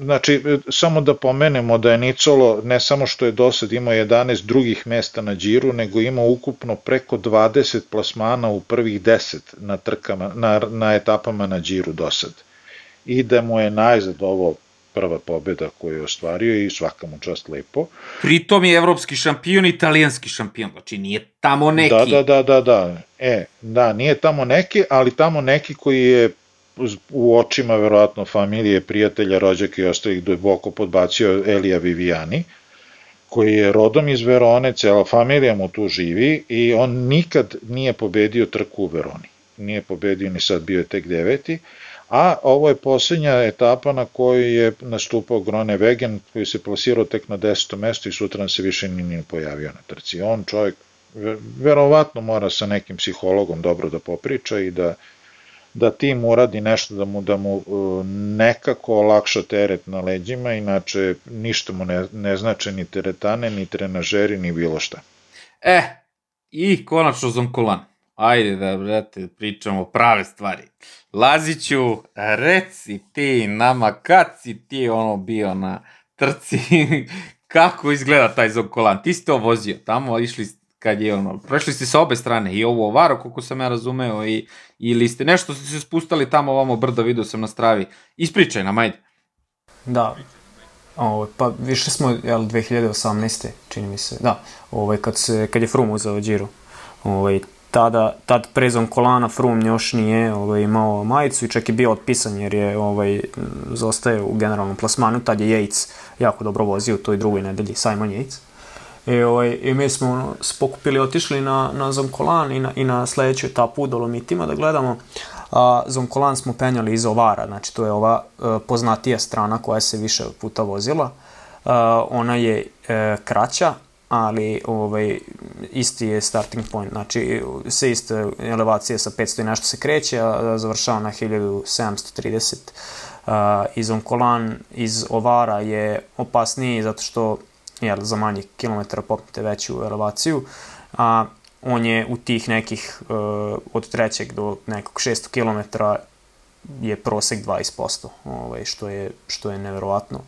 znači, samo da pomenemo da je Nicolo ne samo što je do sad imao 11 drugih mesta na džiru, nego imao ukupno preko 20 plasmana u prvih 10 na, trkama, na, na etapama na džiru do sad. I da mu je najzad ovo prva pobeda koju je ostvario i svaka mu čast lepo. Pritom je evropski šampion i italijanski šampion, znači nije tamo neki. Da, da, da, da, da. E, da, nije tamo neki, ali tamo neki koji je u očima verovatno familije, prijatelja, rođaka i ostalih duboko podbacio Elija Viviani, koji je rodom iz Verone, cela familija mu tu živi i on nikad nije pobedio trku u Veroni. Nije pobedio ni sad, bio je tek deveti, A ovo je posljednja etapa na kojoj je nastupao Grone Wegen, koji se plasirao tek na deseto mesto i sutra se više nije pojavio na trci. On čovjek verovatno mora sa nekim psihologom dobro da popriča i da da tim uradi nešto da mu, da mu e, nekako olakša teret na leđima, inače ništa mu ne, ne znače ni teretane, ni trenažeri, ni bilo šta. E, i konačno Zonkolan. Ajde da, brate, pričamo prave stvari. Laziću, reci ti nama, kad si ti ono bio na trci, kako izgleda taj Zonkolan? Ti si to vozio, tamo išli kad je ono, prešli ste sa obe strane, i ovo ovaro, koliko sam ja razumeo, i, ili ste nešto ste se spustali tamo ovamo brdo, vidio sam na stravi. Ispričaj nam, ajde. Da, Ovo, pa više smo, jel, 2018. čini mi se, da, ovaj, kad, se, kad je Frum uzao Giro. Ovaj, tada, tad prezon kolana Frum još nije ovaj, imao majicu i čak je bio otpisan jer je ovaj, zostaje u generalnom plasmanu, tad je Yates jako dobro vozio u toj drugoj nedelji, Simon Yates. I, ovaj, I mi smo ono, spokupili, otišli na, na Zonkolan i na, i na sledeću etapu u Dolomitima da gledamo. A, Zonkolan smo penjali iz Ovara, znači to je ova e, poznatija strana koja se više puta vozila. A, ona je e, kraća, ali ovaj, isti je starting point, znači se iste elevacije sa 500 i nešto se kreće, a završava na 1730. Uh, iz Onkolan, iz Ovara je opasniji zato što jer za manji kilometara popnete veću elevaciju, a on je u tih nekih uh, od trećeg do nekog 600 km je prosek 20%, ovaj, što, je, što je neverovatno.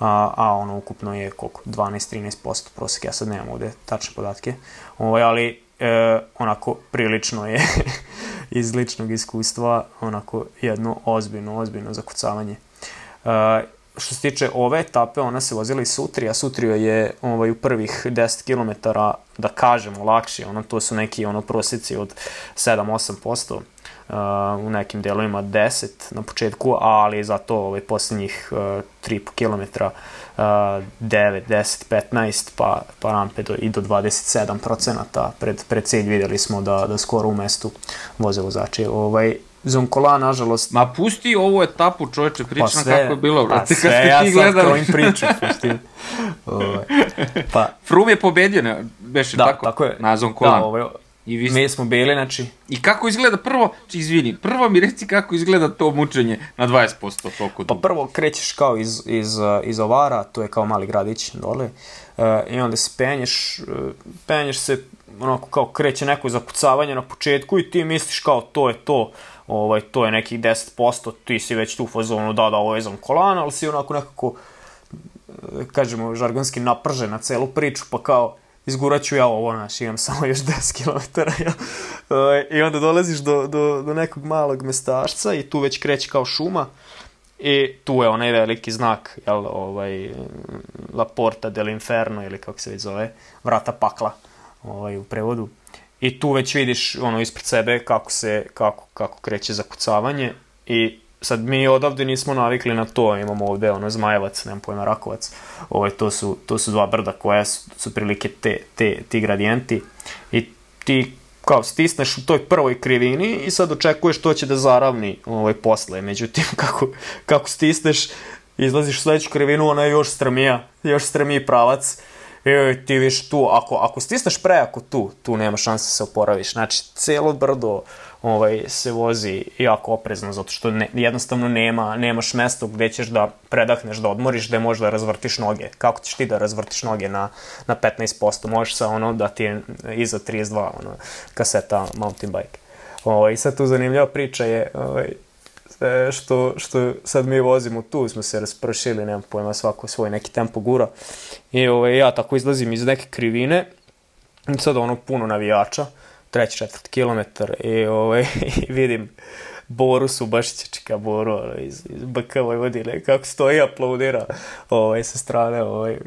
A, a ono ukupno je koliko? 12-13% prosek, ja sad nemam ovde tačne podatke. Ovaj, ali e, onako prilično je iz ličnog iskustva onako jedno ozbiljno, ozbiljno zakucavanje. E, što se tiče ove etape, ona se vozila i Sutrija. Sutrio je ovaj, u prvih 10 km, da kažemo, lakše. Ono, to su neki ono, prosjeci od 7-8%. Uh, u nekim delovima 10 na početku, ali zato ovaj, poslednjih uh, 3,5 km uh, 9, 10, 15, pa, pa rampe do, i do 27 procenata. Pred, pred cilj videli smo da, da skoro u mestu voze vozači. Ovaj, Zonkola, nažalost... Ma pusti ovu etapu, čoveče, priča pa sve, kako je bilo, brate, pa sve. Pa sve, ja sad priču, pusti. Ovaj, pa, Frum je pobedio, ne, beše da, tako, tako je. na Zonkolan. Da, ovaj, I vi... Mi smo bili, znači... I kako izgleda prvo, či izvini, prvo mi reci kako izgleda to mučenje na 20% toliko Pa prvo krećeš kao iz, iz, iz Ovara, to je kao mali gradić dole, uh, i onda se penješ, uh, penješ se, onako kao kreće neko zakucavanje na početku i ti misliš kao to je to, ovaj, to je nekih 10%, ti si već tu fazonu, da, da, ovo je zam kolana, ali si onako nekako, kažemo, žargonski napržen na celu priču, pa kao, izguraću ja ovo, znaš, imam samo još 10 km, ja. I onda dolaziš do, do, do nekog malog mestašca i tu već kreće kao šuma, I tu je onaj veliki znak, jel, ovaj, La Porta dell'Inferno, ili kako se već zove, vrata pakla, ovaj, u prevodu. I tu već vidiš ono ispred sebe kako se kako kako kreće zakucavanje i sad mi odavde nismo navikli na to, imamo ovde ono Zmajevac, nemam pojma Rakovac. Ovaj to su to su dva brda koja su, su prilike te te ti gradijenti i ti kao stisneš u toj prvoj krivini i sad očekuješ to će da zaravni ovaj posle. Međutim kako kako stisneš izlaziš u sledeću krivinu, ona je još strmija, još strmiji pravac e, ti viš tu, ako, ako stisneš prejako tu, tu nema šanse da se oporaviš. Znači, celo brdo ovaj, se vozi jako oprezno, zato što ne, jednostavno nema, nemaš mesto gde ćeš da predahneš, da odmoriš, da razvrtiš noge. Kako ćeš ti da razvrtiš noge na, na 15%? Možeš sa ono da ti je iza 32 ono, kaseta mountain bike. Ovaj, sad tu zanimljiva priča je, ovaj, e, što, što sad mi vozimo tu, smo se raspršili, nemam pojma, svako svoj neki tempo gura. I ovaj, ja tako izlazim iz neke krivine, i sad ono puno navijača, treći, četvrti kilometar i ovaj, vidim Boru Subašića, čeka Boru iz, iz BK Vojvodine, kako stoji aplaudira ovaj, sa strane ovaj,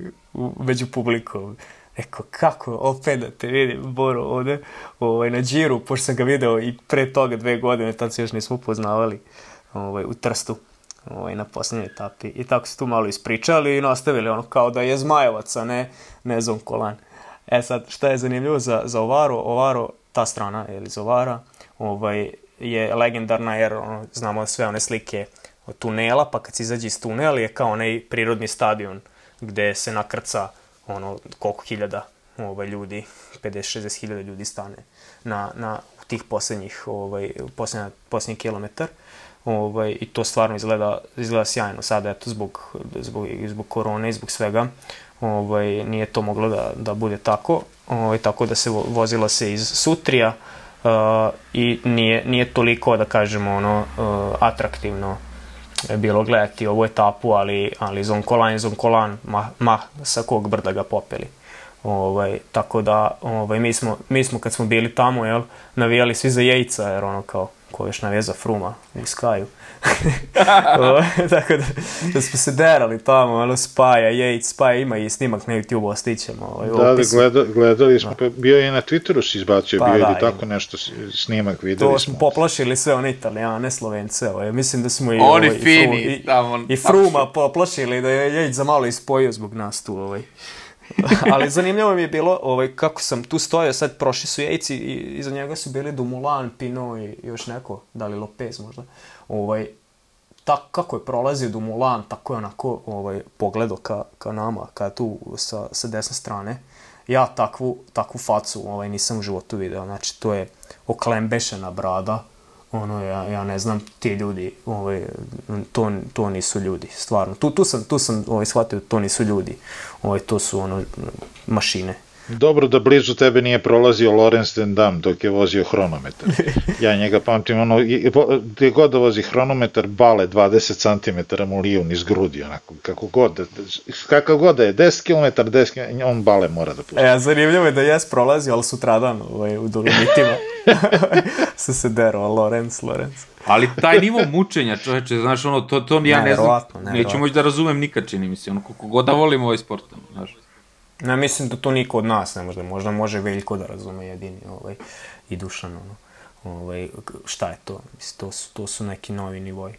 među publikom. Eko, kako, opet da te vidim, Boru, ovde, ovaj, na džiru, pošto sam ga video i pre toga dve godine, tad se još nismo upoznavali ovaj, u Trstu ovaj, na poslednjoj etapi. I tako se tu malo ispričali i nastavili ono kao da je Zmajevac, a ne, ne Zonkolan. E sad, šta je zanimljivo za, za Ovaro? Ovaro, ta strana, ili za Ovara, ovaj, je legendarna jer ono, znamo sve one slike od tunela, pa kad se izađe iz tunela je kao onaj prirodni stadion gde se nakrca ono koliko hiljada ovaj, ljudi, 50-60 hiljada ljudi stane na, na tih poslednjih, ovaj, poslednji, poslednji kilometar. Ovaj, I to stvarno izgleda, izgleda sjajno. Sada, eto, zbog, zbog, zbog korone i zbog svega, ovaj, nije to moglo da, da bude tako. Ovaj, tako da se vozila se iz Sutrija uh, i nije, nije toliko, da kažemo, ono, uh, atraktivno bilo gledati ovu etapu, ali, ali Zonkolan, Zonkolan, ma, ma sa kog brda ga popeli. Ovaj, tako da, ovaj, mi, smo, mi smo kad smo bili tamo, jel, navijali svi za jejca, jer ono kao, ko još navija za fruma u Skaju. Tako da, da smo se derali tamo, ono, Spaja, Yates, Spaja ima i snimak na YouTube, ostićemo. Ovaj, da, da, gleda, gledali smo, da. bio je na Twitteru si izbacio, pa, bio da, ili tako nešto snimak, videli to smo. To smo poplašili sve one italijane, slovence, ovaj, mislim da smo i, Oni ovaj, fini, i, tamo, i, i Fruma poplašili da je Yates za malo ispojio zbog nas tu, ovaj. Ali zanimljivo mi je bilo ovaj, kako sam tu stojao, sad prošli su jejci i iza njega su bili Dumulan, Pino i još neko, da li Lopez možda. Ovaj, tak, kako je prolazio Dumulan, tako je onako ovaj, pogledao ka, ka nama, ka tu sa, sa desne strane. Ja takvu, takvu facu ovaj, nisam u životu video, znači to je oklembešena brada, ono, ja, ja ne znam, ti ljudi, ovaj, to, to nisu ljudi, stvarno. Tu, tu sam, tu sam ovaj, shvatio, to nisu ljudi, ovaj, to su ono, mašine. Dobro da blizu tebe nije prolazio Lorenz den Dam dok je vozio hronometar. Ja njega pamtim, ono, gdje god da vozi hronometar, bale 20 cm mu liju niz grudi, onako, kako god, da, kakav god da je, 10 km, 10 km, on bale mora da pusti. E, zanimljivo je da jes prolazio, ali sutradan ovaj, u Dolomitima se se dero, Lorenz, Lorenz. Ali taj nivo mučenja, čoveče, znaš, ono, to, to ja ne znam, neću moći da razumem nikad, čini mi se, ono, kako god da volim ovaj sport, znaš. Ne mislim da to niko od nas ne može, možda može Veljko da razume jedini ovaj, i Dušan, ono, ovaj, šta je to, mislim, to su, to su neki novi nivoji.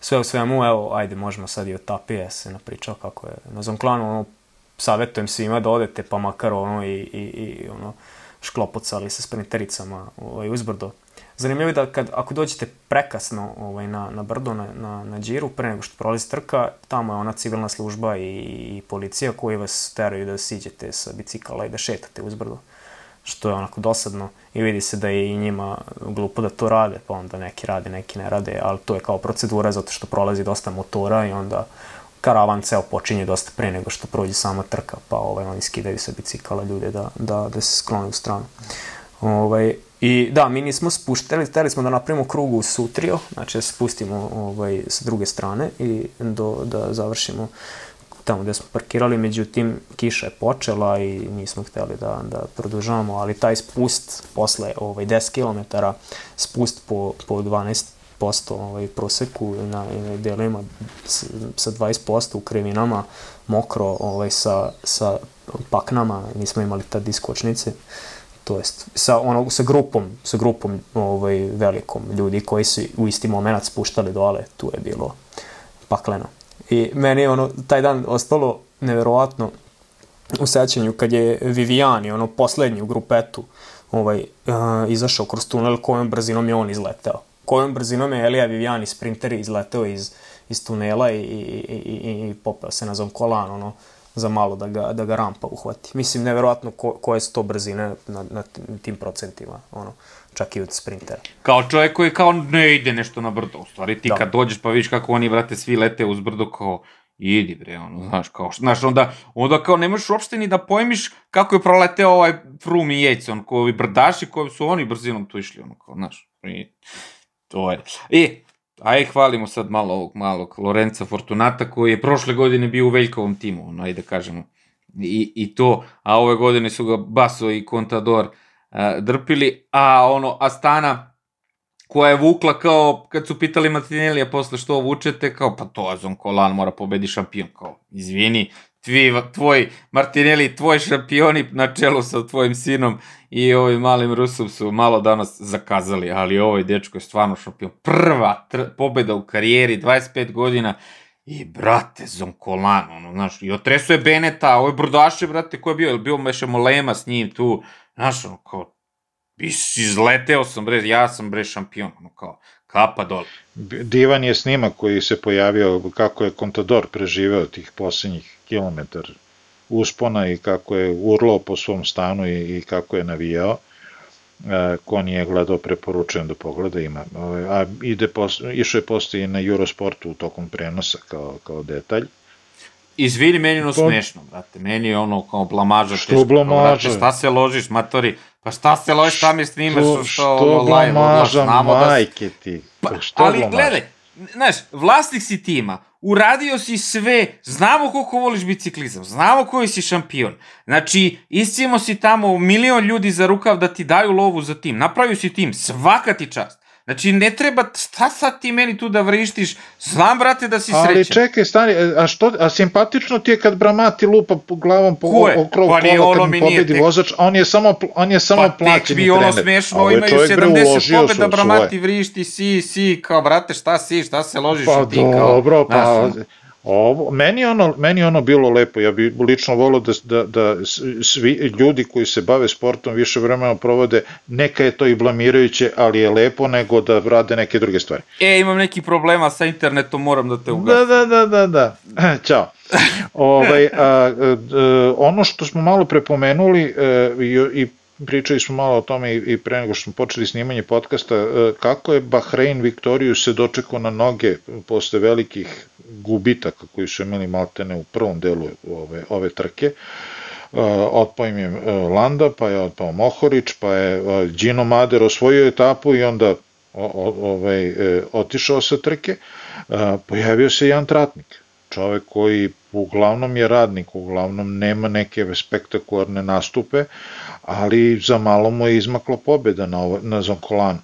Sve u svemu, evo, ajde, možemo sad i o Tapije se napričao kako je na Zonklanu, ono, savjetujem svima da odete, pa makar ono i, i, i ono, šklopocali sa sprintericama ovaj, uzbrdo Zanimljivo je da kad, ako dođete prekasno ovaj, na, na brdo, na, na, na džiru, pre nego što prolazi trka, tamo je ona civilna služba i, i policija koji vas teraju da siđete sa bicikala i da šetate uz brdo. Što je onako dosadno i vidi se da je i njima glupo da to rade, pa onda neki rade, neki ne rade, ali to je kao procedura zato što prolazi dosta motora i onda karavan ceo počinje dosta pre nego što prođe sama trka, pa ovaj, oni skidaju sa bicikala ljude da, da, da se sklone u stranu. Ovaj, I da, mi nismo spuštali, hteli smo da napravimo krugu u Sutrio, znači da spustimo ovaj, sa druge strane i do, da završimo tamo gde smo parkirali, međutim kiša je počela i nismo hteli da, da produžavamo, ali taj spust posle ovaj, 10 km, spust po, po 12 posto ovaj, proseku na, na delima sa 20% u krivinama, mokro ovaj, sa, sa paknama, nismo imali ta diskočnice to jest sa onog sa grupom sa grupom ovaj velikom ljudi koji su u isti momenat spuštali dole tu je bilo pakleno. I meni ono taj dan ostalo neverovatno u sećanju kad je Viviani ono poslednji u grupetu ovaj uh, izašao kroz tunel kojom brzinom je on izleteo. Kojom brzinom je Elija Viviani sprinter izleteo iz iz tunela i, i, i, i, popeo se na zonkolan ono za malo da ga, da ga rampa uhvati. Mislim, neverovatno ko, koje su to brzine na, na tim procentima, ono, čak i od sprintera. Kao čovjek koji kao ne ide nešto na brdo, u stvari ti da. kad dođeš pa vidiš kako oni, vrate, svi lete uz brdo kao idi bre, ono, znaš, kao, znaš, onda, onda kao nemaš uopšte ni da pojmiš kako je proleteo ovaj Frum i Jejc, on, koji brdaši koji su oni brzinom tu išli, ono, kao, znaš, i to je. I, aj hvalimo sad malo ovog malog Lorenza Fortunata koji je prošle godine bio u Veljkovom timu, ajde da kažemo. I, I to, a ove godine su ga Baso i Contador a, drpili, a ono, Astana koja je vukla kao, kad su pitali Martinellija posle što vučete, kao, pa to Azon Kolan mora pobedi šampion, kao, izvini, tvi, tvoj Martinelli, tvoj šampioni na čelu sa tvojim sinom i ovim malim Rusom su malo danas zakazali, ali ovaj dečko je stvarno šampion. Prva pobeda u karijeri, 25 godina, I, brate, Zonkolan, ono, znaš, i otresuje Beneta, ovo je Brodaše, brate, ko je bio, je bio Meše Molema s njim tu, znaš, ono, kao, izleteo sam, bre, ja sam, bre, šampion, ono kao, kapa dole. Divan je snimak koji se pojavio kako je Contador preživeo tih poslednjih kilometar uspona i kako je urlao po svom stanu i, i kako je navijao. E, ko nije gledao, preporučujem da pogleda, ima. A ide pos, išao je posle i na Eurosportu u tokom prenosa kao, kao detalj. Izvini, meni ono pa... smešno, brate. Meni je ono kao blamaža. Što blamaža? Šta se ložiš, matori? Pa šta se ložiš, šta mi snimaš? Što, što, što blamaža, da majke ti? Pa, što ali blamaža? gledaj, znaš, vlasnik si tima, uradio si sve, znamo koliko voliš biciklizam, znamo koji si šampion. Znači, iscijemo si tamo milion ljudi za rukav da ti daju lovu za tim, napravio si tim, svaka ti čast. Znači, ne treba, šta sad ti meni tu da vrištiš? Znam, brate, da si srećan. Ali čekaj, stani, a, što, a simpatično ti je kad Bramati lupa po glavom po okrog pa kola kad mu pobedi tek... vozač, on je samo, on je samo pa plaćeni trener. Pa tek bi ono smešno, imaju 70 pobeda, Bramati vrišti, si, si, kao, brate, šta si, šta se ložiš pa, ti, kao... Pa dobro, pa... Znaš, Ovo, meni, ono, meni ono bilo lepo, ja bi lično volio da, da, da svi ljudi koji se bave sportom više vremena provode, neka je to i blamirajuće, ali je lepo nego da rade neke druge stvari. E, imam neki problema sa internetom, moram da te ugasim. Da, da, da, da, da. Ćao. ovaj, a, a, a, ono što smo malo prepomenuli a, e, i, i pričali smo malo o tome i, i pre nego što smo počeli snimanje podcasta, e, kako je Bahrein Viktoriju se dočekao na noge posle velikih gubitaka koji su imali maltene u prvom delu ove, ove trke. Uh, otpao im je uh, Landa, pa je otpao Mohorić, pa je uh, Gino Mader osvojio etapu i onda ovaj, otišao sa trke. Pojavio se Jan Tratnik, čovek koji uglavnom je radnik, uglavnom nema neke spektakularne nastupe, ali za malo mu je izmakla pobeda na, na Zonkolanu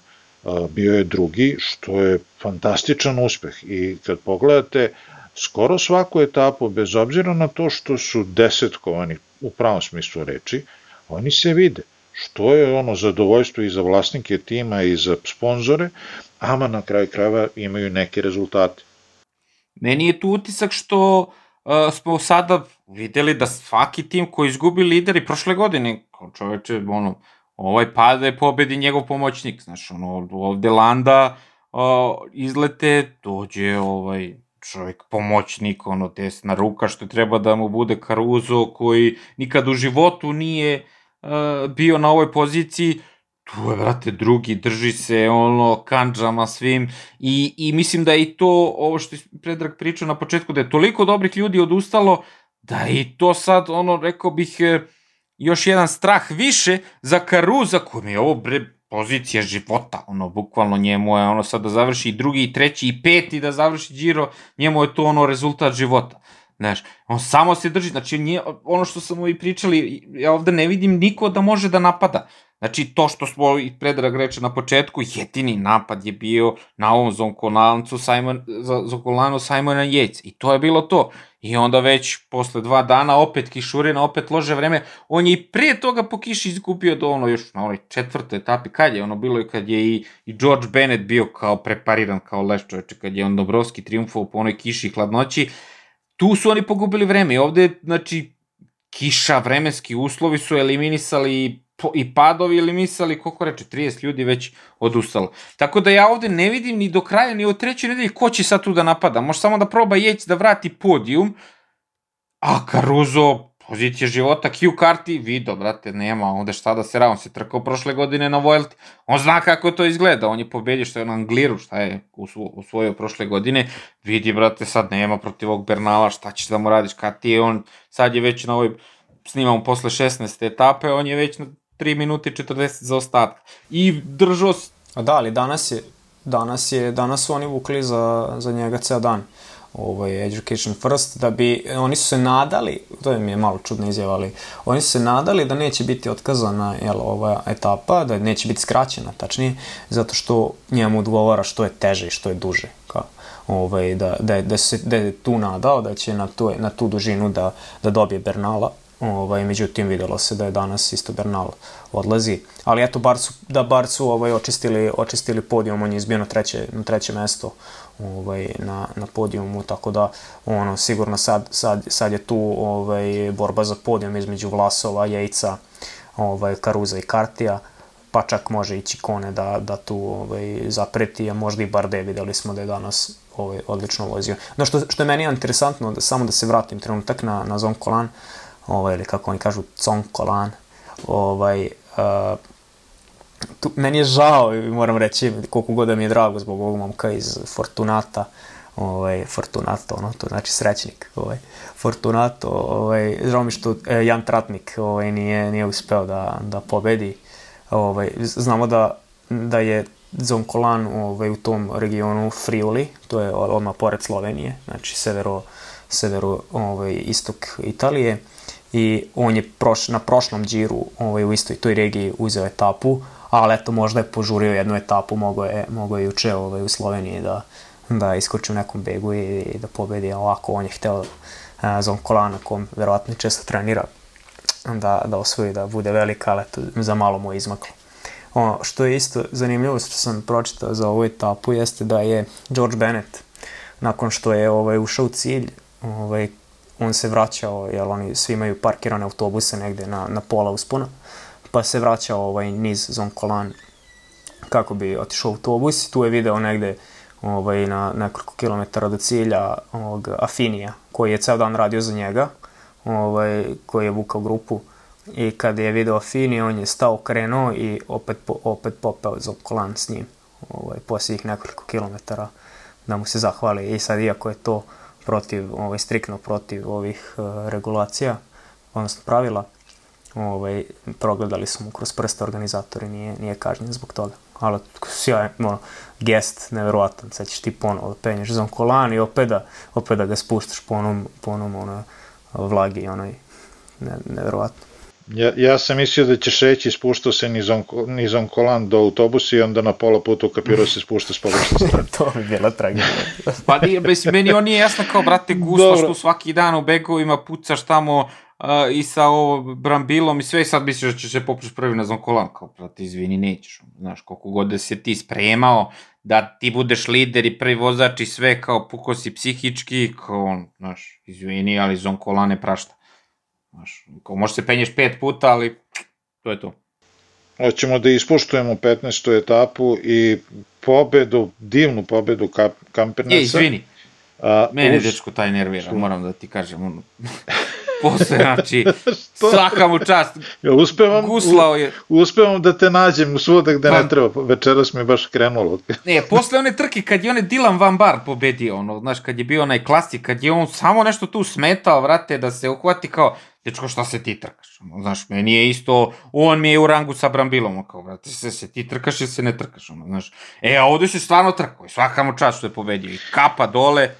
bio je drugi, što je fantastičan uspeh i kad pogledate skoro svaku etapu, bez obzira na to što su desetkovani u pravom smislu reči, oni se vide što je ono zadovoljstvo i za vlasnike tima i za sponzore, ama na kraju krajeva imaju neke rezultate. Meni je tu utisak što uh, smo sada videli da svaki tim koji izgubi lideri prošle godine, čoveče, ono, ovaj pada je pobedi njegov pomoćnik, znaš, ono, ovde Landa uh, izlete, dođe ovaj čovjek pomoćnik, ono, desna ruka, što treba da mu bude Caruso, koji nikad u životu nije uh, bio na ovoj poziciji, tu je, vrate, drugi, drži se, ono, kanđama svim, i, i mislim da je i to, ovo što je Predrag pričao na početku, da je toliko dobrih ljudi odustalo, da je i to sad, ono, rekao bih, uh, još jedan strah više za Karuza, koji mi je ovo bre, pozicija života, ono, bukvalno njemu je ono sad da završi i drugi, i treći, i peti da završi Giro, njemu je to ono rezultat života. Znaš, on samo se drži, znači nije, ono što smo i pričali, ja ovde ne vidim niko da može da napada. Znači, to što smo i Predrag reče na početku, jedini napad je bio na ovom zonkolancu Simon, zonkolanu Simona Yates. I to je bilo to. I onda već posle dva dana opet kišurina, opet lože vreme. On je i pre toga po kiši izgubio do ono još na onoj četvrtoj etapi. Kad je ono bilo i kad je i, i George Bennett bio kao prepariran kao leš čoveče, kad je on Dobrovski triumfovao po onoj kiši i hladnoći. Tu su oni pogubili vreme. I ovde, znači, kiša, vremenski uslovi su eliminisali i padovi ili misali, koliko reče, 30 ljudi već odustalo. Tako da ja ovde ne vidim ni do kraja, ni od treće nedelje ko će sad tu da napada. Može samo da proba Jeć da vrati podijum, a Caruso, pozicija života, Q karti, vidio, brate, nema ovde šta da se ra, on se trkao prošle godine na Vuelti, on zna kako to izgleda, on je pobedio što je na Angliru, šta je usvojio prošle godine, vidi, brate, sad nema protiv ovog Bernala, šta ćeš da mu radiš, kad ti je on, sad je već na ovoj snimamo posle 16. etape, on je već na 3 minuti 40 za ostatak. I držao... A da, ali danas je, danas je, danas su oni vukli za, za njega ceo dan ovaj, Education First, da bi, oni su se nadali, to mi je malo čudno izjava, ali oni su se nadali da neće biti otkazana jel, ova etapa, da neće biti skraćena, tačnije, zato što njemu odgovara što je teže i što je duže. Kao, ovaj, da, da, da, se, da je tu nadao da će na tu, na tu dužinu da, da dobije Bernala, Ovaj, međutim, videlo se da je danas isto Bernal odlazi. Ali eto, bar su, da bar su ovaj, očistili, očistili podijum, on je izbio na treće, na treće mesto ovaj, na, na podijumu, tako da ono, sigurno sad, sad, sad je tu ovaj, borba za podijum između Vlasova, Jejca, ovaj, Karuza i Kartija. pa čak može ići Kone da, da tu ovaj, zapreti, a možda i Barde, videli smo da je danas ovaj, odlično vozio. No što, što je meni interesantno, da, samo da se vratim trenutak na, na Zon Kolan, ovaj, ili kako oni kažu, Zon Kolan, ovaj, uh, tu, meni je žao, moram reći, koliko god da mi je drago zbog ovog momka iz Fortunata, ovaj, Fortunato, ono, to znači srećnik, ovaj, Fortunato, ovaj, žao mi što e, Jan Tratnik ovaj, nije, nije uspeo da, da pobedi, ovaj, znamo da, da je Zonkolan ovaj, u tom regionu Friuli, to je odmah pored Slovenije, znači severo, severo ovaj, istok Italije, i on je proš, na prošlom džiru ovaj, u istoj toj regiji uzeo etapu, ali eto možda je požurio jednu etapu, mogo je, mogo je juče ovaj, u Sloveniji da, da iskoči u nekom begu i, i da pobedi, ovako on je hteo a, Zon Kolana, kom verovatno često trenira, da, da osvoji, da bude velika, ali eto, za malo mu je izmaklo. Ono, što je isto zanimljivo što sam pročitao za ovu etapu jeste da je George Bennett nakon što je ovaj, ušao u cilj, ovaj, on se vraćao, jer oni svi imaju parkirane autobuse negde na, na pola uspona, pa se vraćao ovaj, niz Zonkolan kako bi otišao autobus. Tu je video negde ovaj, na nekoliko kilometara do cilja ovog Afinija, koji je ceo dan radio za njega, ovaj, koji je vukao grupu. I kad je video Afini, on je stao, krenuo i opet, po, opet popeo za kolan s njim, ovaj, posljednjih nekoliko kilometara da mu se zahvali. I sad iako je to protiv, ovaj, striktno protiv ovih uh, regulacija, odnosno pravila, ovaj, progledali su mu kroz prste organizatori, nije, nije kažnjen zbog toga. Ali sjajan, ono, gest, neverovatan, sad ćeš ti ponovo da penješ za kolan i opet da, opet da ga spuštaš po onom, po onom ono, vlagi, onoj, ne, neverovatno. Ja, ja sam mislio da ćeš reći spuštao se nizon, nizon kolan do autobusa i onda na pola puta ukapirao se spušta s pogrešne strane. to bi bila tragedija. pa nije, mislim, meni on nije jasno kao, brate, guslaš tu svaki dan u begovima, pucaš tamo uh, i sa ovo brambilom i sve i sad misliš da ćeš se popriš prvi na zon kolan, kao, brate, izvini, nećeš. Znaš, koliko god da se ti spremao, da ti budeš lider i prvi vozač i sve, kao, puko si psihički, kao, znaš, izvini, ali zon kolan ne prašta. Znaš, kao može se penješ pet puta, ali to je to. Hoćemo da ispoštujemo 15. etapu i pobedu, divnu pobedu Kampernesa. Je, izvini. A, Mene, uz... dečko, taj nervira, moram da ti kažem. Ono, posle, znači, svaka mu čast. Ja, uspevam, Guslao je. Uspevam da te nađem svuda gde pa, ne treba. Večeras mi je baš krenulo. ne, posle one trke, kad je one Dylan Van Bar pobedio, ono, znaš, kad je bio onaj klasik, kad je on samo nešto tu smetao, vrate, da se uhvati kao, dečko, šta se ti trkaš? Ono, znaš, meni je isto, on mi je u rangu sa Brambilom, kao, brate, se, se ti trkaš ili se ne trkaš, ono, znaš. E, a ovde se stvarno trkao i svaka mu čast što je pobedio. I kapa dole.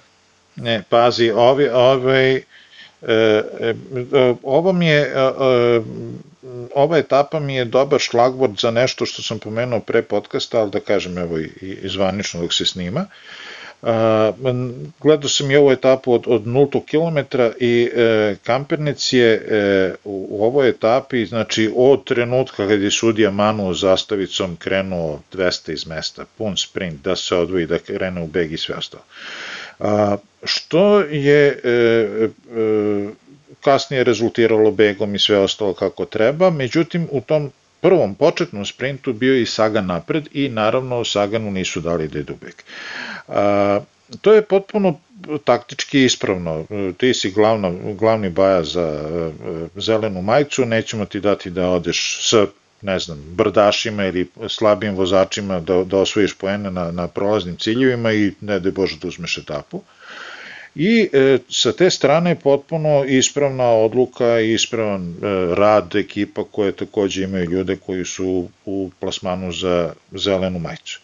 Ne, pazi, ovi, ovaj, e, e, ovo mi je, e, e, ova etapa mi je dobar šlagvord za nešto što sam pomenuo pre podcasta, ali da kažem, evo, i, zvanično dok se snima. E, gledao sam i ovu etapu od, od 0 km i e, Kampernec je e, u, ovoj etapi, znači od trenutka kada je sudija Manu zastavicom krenuo 200 iz mesta, pun sprint, da se odvoji, da krene u beg i sve ostalo. A, što je e, e, kasnije rezultiralo begom i sve ostalo kako treba, međutim u tom prvom početnom sprintu bio i Sagan napred i naravno Saganu nisu dali da idu bek. A, to je potpuno taktički ispravno. Ti si glavna, glavni baja za e, zelenu majicu, nećemo ti dati da odeš sa ne znam, brdašima ili slabim vozačima da, da osvojiš poene na, na prolaznim ciljevima i ne da Bože da uzmeš etapu. I e, sa te strane potpuno ispravna odluka i ispravan e, rad ekipa koje takođe imaju ljude koji su u plasmanu za zelenu majicu.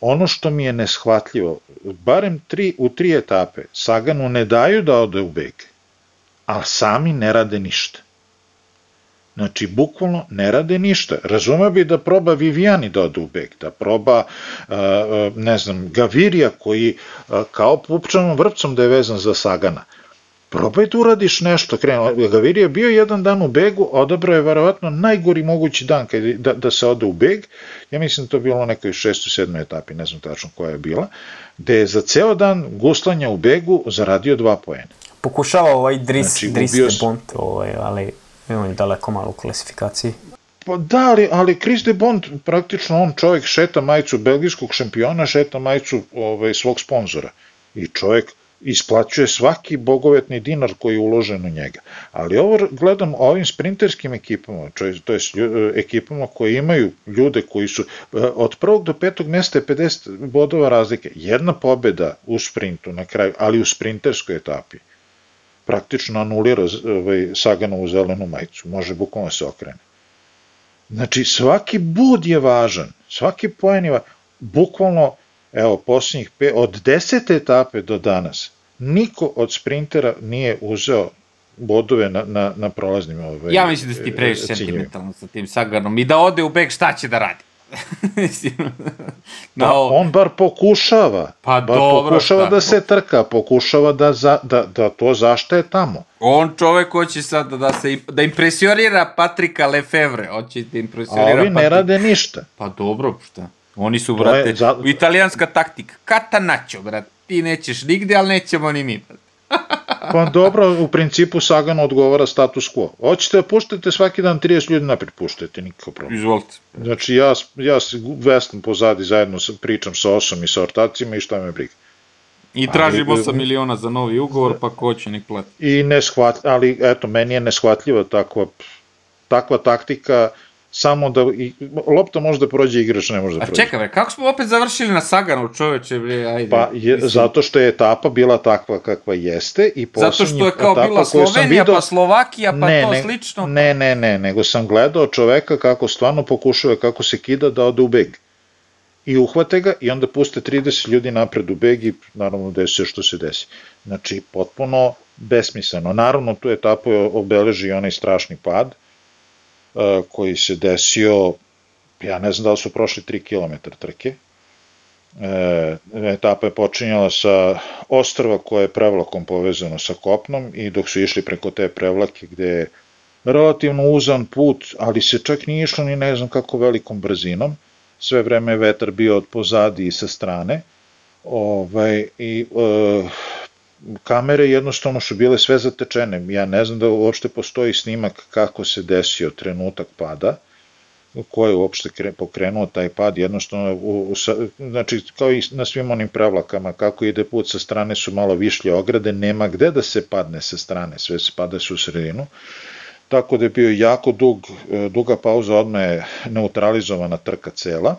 Ono što mi je neshvatljivo, barem tri, u tri etape Saganu ne daju da ode u beg, a sami ne rade ništa. Znači, bukvalno ne rade ništa. Razume bi da proba Vivijani da ode u beg, da proba, ne znam, Gavirija koji kao pupčanom vrpcom da je vezan za Sagana. Probaj da uradiš nešto, krenuo. Gavirija je bio jedan dan u begu, odabrao je verovatno najgori mogući dan kad, da, da se ode u beg. Ja mislim da to bilo nekoj šestoj, sedmoj etapi, ne znam tačno koja je bila, gde je za ceo dan guslanja u begu zaradio dva poena. Pokušava ovaj Dris, znači, Dris de Bont, ovaj, ali on je daleko malo u klasifikaciji. Pa da, ali, ali Chris de Bond, praktično on čovjek šeta majicu belgijskog šampiona, šeta majicu ovaj, svog sponzora. I čovjek isplaćuje svaki bogovetni dinar koji je uložen u njega. Ali ovo gledam ovim sprinterskim ekipama, to je ekipama koje imaju ljude koji su e, od prvog do petog mesta je 50 bodova razlike. Jedna pobeda u sprintu na kraju, ali u sprinterskoj etapi praktično anulira ovaj, Saganovu zelenu majicu. Može bukvalno se okrene. Znači, svaki bud je važan, svaki poen je važan. Bukvalno, evo, posljednjih pe, od desete etape do danas, niko od sprintera nije uzeo bodove na, na, na prolaznim ovaj, Ja mislim da si ti previše sentimentalno sa tim Saganom i da ode u bek šta će da radi. no, pa, on bar pokušava. Pa bar dobro, pokušava šta? da se trka, pokušava da, za, da, da to zašto je tamo. On čovek hoće sad da se da impresionira Patrika Lefevre, hoće da impresionira A ovi ne rade ništa. Pa dobro, šta? Oni su, brate, za... italijanska taktika. Catanaccio, brate. Ti nećeš nigde, ali nećemo ni mi, brate. Pa dobro, u principu Sagano odgovara status quo. Hoćete da puštate svaki dan 30 ljudi napred, puštajte, nikakav problem. Izvolite. Znači ja, ja se vestam pozadi zajedno sa, pričam sa osom i sa ortacima i šta me briga. I tražim 8 miliona za novi ugovor, pa ko će nek plati. I neshvat, ali eto, meni je neshvatljiva takva, takva taktika, samo da i, lopta može da prođe, igrač ne može da prođe. A čekaj, bre, kako smo opet završili na Saganu, čoveče, bre, ajde. Pa, je, mislim. zato što je etapa bila takva kakva jeste i Zato što je kao bila Slovenija, video, pa Slovakija, pa ne, to ne, slično. Ne, ne, ne, nego sam gledao čoveka kako stvarno pokušava, kako se kida da ode u beg. I uhvate ga i onda puste 30 ljudi napred u beg i naravno desi se što se desi. Znači, potpuno besmisleno. Naravno, tu etapu je obeleži onaj strašni pad, koji se desio, ja ne znam da li su prošli 3 km trke. E, etapa je počinjala sa ostrva koje je prevlakom povezano sa kopnom i dok su išli preko te prevlake gde je relativno uzan put, ali se čak nije išlo ni ne znam kako velikom brzinom, sve vreme je vetar bio od pozadi i sa strane, ovaj, i e, kamere jednostavno su bile sve zatečene. Ja ne znam da uopšte postoji snimak kako se desio trenutak pada, ko je uopšte pokrenuo taj pad, jednostavno, u, u, znači, kao i na svim onim prevlakama, kako ide put sa strane su malo višlje ograde, nema gde da se padne sa strane, sve se pada su u sredinu, tako da je bio jako dug, duga pauza, odmah je neutralizovana trka cela,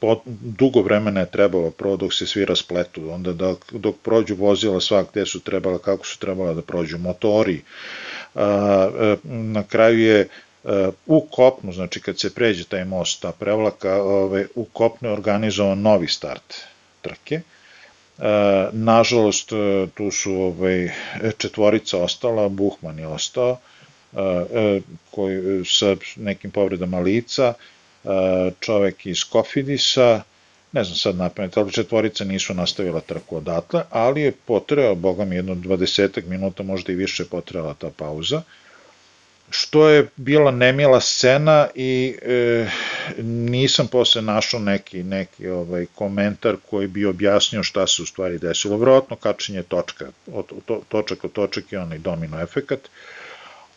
po, dugo vremena je trebalo prvo dok se svi raspletu, onda dok, dok prođu vozila sva gde su trebala, kako su trebala da prođu motori. Na kraju je u kopnu, znači kad se pređe taj most, ta prevlaka, ove, u kopnu je organizovan novi start trke. Nažalost, tu su ovaj, četvorica ostala, Buhman je ostao, koji, sa nekim povredama lica, čovek iz Kofidisa, ne znam sad napamet, ali četvorica nisu nastavila trku odatle, ali je potreo, boga mi, jedno 20 minuta, možda i više potrela ta pauza, što je bila nemila scena i e, nisam posle našao neki, neki ovaj, komentar koji bi objasnio šta se u stvari desilo. Vjerojatno kačenje točka, od, to, točak od točak i onaj domino efekat,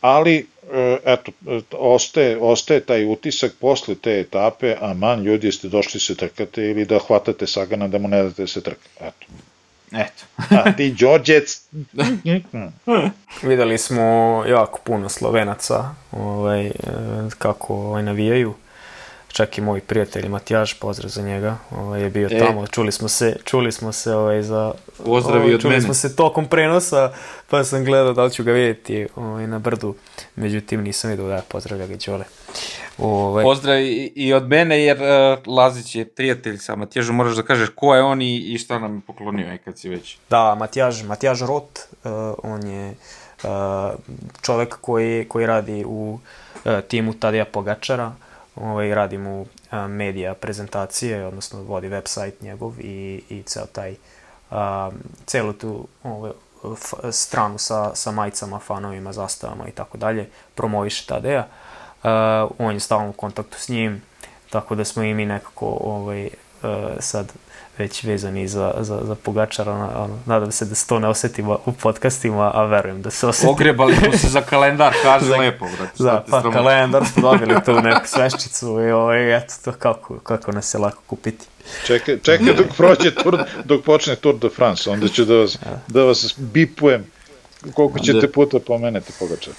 ali e, eto, ostaje, ostaje taj utisak posle te etape, a man ljudi jeste došli se trkate ili da hvatate Sagana da mu ne date se trka. Eto. Eto. a ti Đorđec... Videli smo jako puno Slovenaca ovaj, kako ovaj, navijaju čak i moj prijatelj Matijaš, pozdrav za njega, ovaj, je bio e. tamo, čuli smo se, čuli smo se ovaj, za... Pozdravi ovaj, od čuli mene. smo se tokom prenosa, pa sam gledao da li ću ga vidjeti ovaj, na brdu, međutim nisam vidio da pozdravlja ga Đole. Ovaj... Pozdrav i, i od mene, jer uh, Lazić je prijatelj sa Matijažom, moraš da kažeš ko je on i, i šta nam je poklonio, aj kad si već. Da, Matijaž, Matijaž Rot, uh, on je uh, čovek koji, koji radi u uh, timu Tadija Pogačara, ovaj, radi mu a, medija prezentacije, odnosno vodi website njegov i, i ceo taj, a, celu tu ovaj, f, stranu sa, sa majicama, fanovima, zastavama i tako dalje, promoviše Tadeja. A, on je stalno u kontaktu s njim, tako da smo i mi nekako ovaj, sad već vezani za, za, za Pogačara, ono, nadam se da se to ne osetimo u podcastima, a verujem da se oseti. Ogrebali smo se za kalendar, kaže Za- lepo, brate. Da, pa kalendar smo dobili tu neku sveščicu i ovaj, eto to kako, kako nas je lako kupiti. Čekaj, čekaj dok prođe tur, dok počne Tour de France, onda ću da vas, da vas bipujem koliko ćete puta pomenete Pogačar.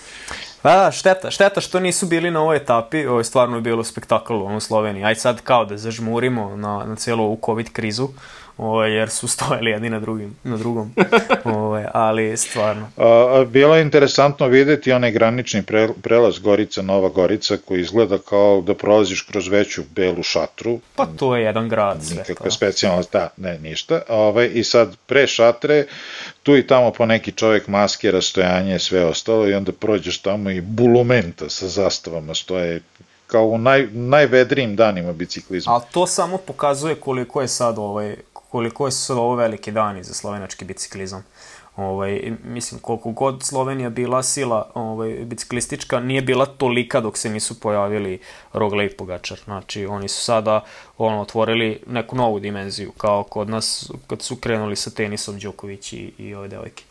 Pa da, šteta, šteta što nisu bili na ovoj etapi, ovo je stvarno bilo spektakl u Sloveniji. Aj sad kao da zažmurimo na, na cijelu ovu COVID krizu, ovaj, jer su stojali jedni na, drugim, na drugom, ovaj, ali stvarno. A, bilo je interesantno videti onaj granični pre, prelaz Gorica Nova Gorica koji izgleda kao da prolaziš kroz veću belu šatru, Pa to je jedan grad sve. nikakva Pa. specijalna, da, ne, ništa. Ovaj, I sad, pre šatre, tu i tamo po neki čovjek maske, rastojanje, sve ostalo, i onda prođeš tamo i bulumenta sa zastavama stoje kao u naj, najvedrijim danima biciklizma. Ali to samo pokazuje koliko je sad ovaj, koliko sad ovo veliki dani za slovenački biciklizam. Ovaj, mislim, koliko god Slovenija bila sila ovaj, biciklistička, nije bila tolika dok se nisu pojavili Rogle i Pogačar. Znači, oni su sada ono, otvorili neku novu dimenziju, kao kod nas kad su krenuli sa tenisom Đoković i, i ove devojke.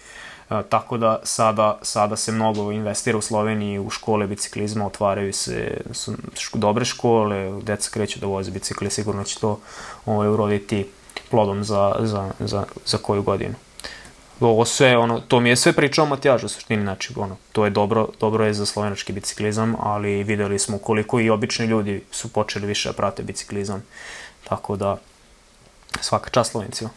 E, tako da sada, sada se mnogo investira u Sloveniji u škole biciklizma, otvaraju se su dobre škole, deca kreću da voze bicikle, sigurno će to ovaj, uroditi plodom za, za, za, za koju godinu. Ovo sve, ono, to mi je sve pričao Matijaž u suštini, znači, ono, to je dobro, dobro je za slovenački biciklizam, ali videli smo koliko i obični ljudi su počeli više da prate biciklizam, tako da svaka čast Slovencima.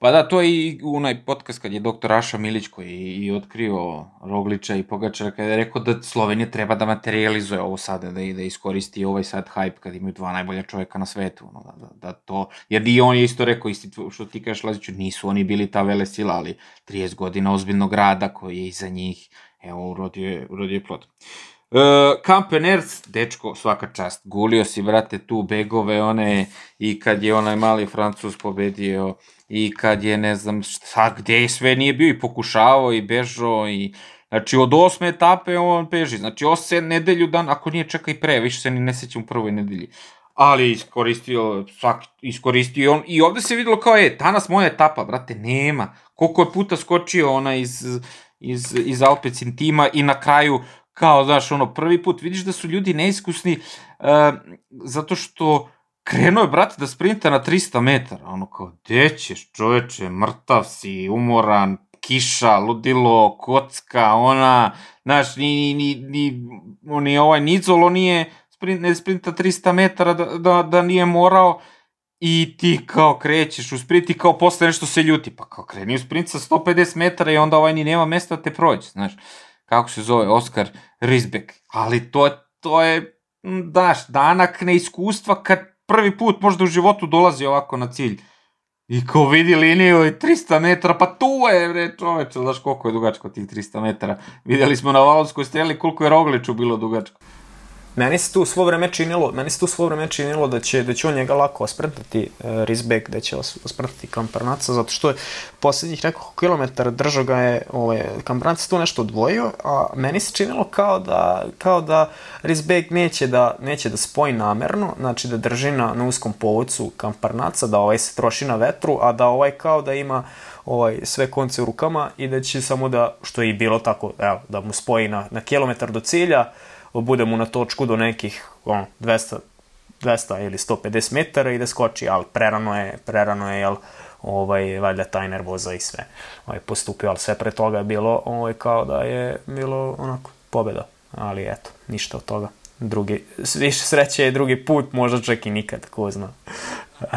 Pa da, to je i onaj podcast kad je doktor Aša Milić koji je i otkrio Rogliča i Pogačara kada je rekao da Slovenija treba da materializuje ovo sada, da, da iskoristi ovaj sad hype kad imaju dva najbolja čoveka na svetu. Ono, da, da, da to, jer i on je isto rekao, isti što ti kažeš Laziću, nisu oni bili ta vele sila, ali 30 godina ozbiljnog rada koji je iza njih, evo, urodio je, urodio je plod. Uh, Kampeners, dečko, svaka čast, gulio si, brate, tu begove one i kad je onaj mali Francus pobedio i kad je, ne znam, šta, gde je sve nije bio i pokušavao i bežao i Znači, od osme etape on beži. Znači, ose nedelju dan, ako nije čeka i pre, više se ni ne sećam u prvoj nedelji. Ali iskoristio, svak, iskoristio on. I ovde se videlo kao, je, danas moja etapa, brate, nema. Koliko je puta skočio ona iz, iz, iz Alpecin tima i na kraju, kao, znaš, ono, prvi put, vidiš da su ljudi neiskusni, uh, zato što krenuo je, brate, da sprinta na 300 metara. Ono kao, gde ćeš, čoveče, mrtav si, umoran, kiša, ludilo, kocka, ona, znaš, ni, ni, ni, ni, ni ovaj Nizolo nije sprint, ne sprinta 300 metara da, da, da nije morao i ti kao krećeš u sprint i kao posle nešto se ljuti, pa kao kreni u sprint sa 150 metara i onda ovaj ni nema mesta da te prođe, znaš, kako se zove, Oskar Rizbek, ali to, to je, daš, danak neiskustva kad prvi put možda u životu dolazi ovako na cilj. I ko vidi liniju i 300 metara, pa tu je, bre, čoveče, znaš koliko je dugačko tih 300 metara. Videli smo na Valonskoj streli koliko je Rogliču bilo dugačko. Meni se tu svo vreme činilo, meni se tu svo vreme činilo da će, da će on njega lako osprntati uh, Rizbek, da će os- osprntati Kamparnaca, zato što je poslednjih nekoliko kilometara držao ga je ovaj, Kamparnac tu nešto odvojio, a meni se činilo kao da, kao da Rizbek neće da, neće da spoji namerno, znači da drži na, na uskom povodcu Kamparnaca, da ovaj se troši na vetru, a da ovaj kao da ima ovaj, sve konce u rukama i da će samo da, što je i bilo tako, evo, da mu spoji na, na kilometar do cilja, bude mu na točku do nekih ono, 200, 200 ili 150 metara i da skoči, ali prerano je, prerano je, jel, ovaj, valjda taj nervoza i sve ovaj, postupio, ali sve pre toga je bilo ovaj, kao da je bilo onako pobeda, ali eto, ništa od toga. Drugi, više sreće je drugi put, možda čak i nikad, ko zna.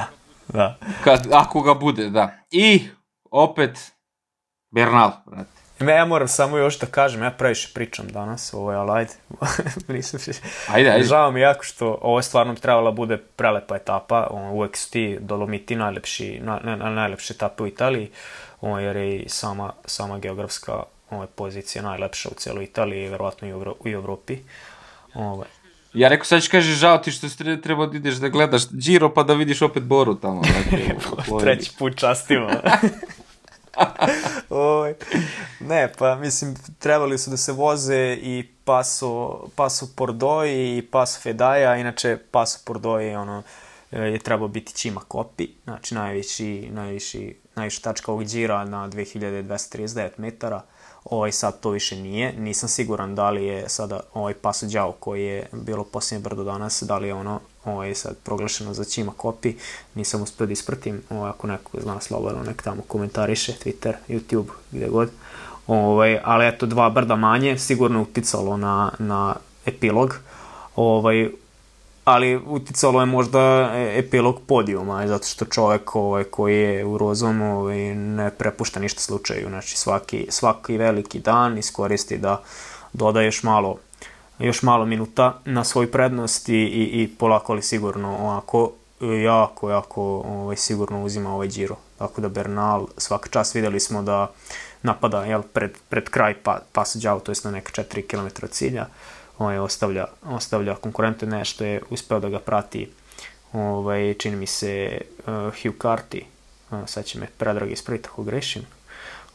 da. Kad, ako ga bude, da. I opet Bernal, brate. Me, ja moram samo još da kažem, ja previše pričam danas, ovaj, ali ajde, nisam se... Ajde, ajde. Žao mi jako što ovo je stvarno trebala bude prelepa etapa, on, uvek su ti Dolomiti najlepši, na, na, na, najlepše etape u Italiji, on, jer je i sama, sama geografska ovaj, pozicija najlepša u cijeloj Italiji, verovatno i u, Evro, u Evropi. Ovaj. Ja rekao, sad ću kaže, žao ti što si tre- trebao da ideš da gledaš Giro pa da vidiš opet Boru tamo. Dakle. Treći put častimo. Oj. Ne, pa mislim, trebali su da se voze i Paso, Paso Pordoi i Paso Fedaja, inače Paso Pordoi je ono je trebao biti Čima Kopi, znači najviši, najviši, najviša tačka ovog džira na 2239 metara. Ovaj sad to više nije. Nisam siguran da li je sada ovaj Paso Đao koji je bilo posljednje brdo danas, da li je ono ovaj, sad proglašeno za Čima Kopi. Nisam uspio da ispratim, ovaj, ako neko zna slobodno, nek tamo komentariše, Twitter, YouTube, gde god. Ovaj, ali eto, dva brda manje sigurno uticalo na, na epilog. Ovaj, ali uticalo je možda epilog podijuma, zato što čovek ovaj, koji je u rozom ovaj, ne prepušta ništa slučaju. Znači svaki, svaki veliki dan iskoristi da doda još malo još malo minuta na svoj prednost i, i, i polako ali sigurno ovako jako, jako ovaj, sigurno uzima ovaj Giro. Tako da Bernal svaka čas videli smo da napada jel, pred, pred kraj pa, pasađa to jest na neka 4 km cilja ovaj, ostavlja, ostavlja konkurente nešto je uspeo da ga prati ovaj, čini mi se uh, Hugh Carty uh, sad će me predrag ispraviti ako grešim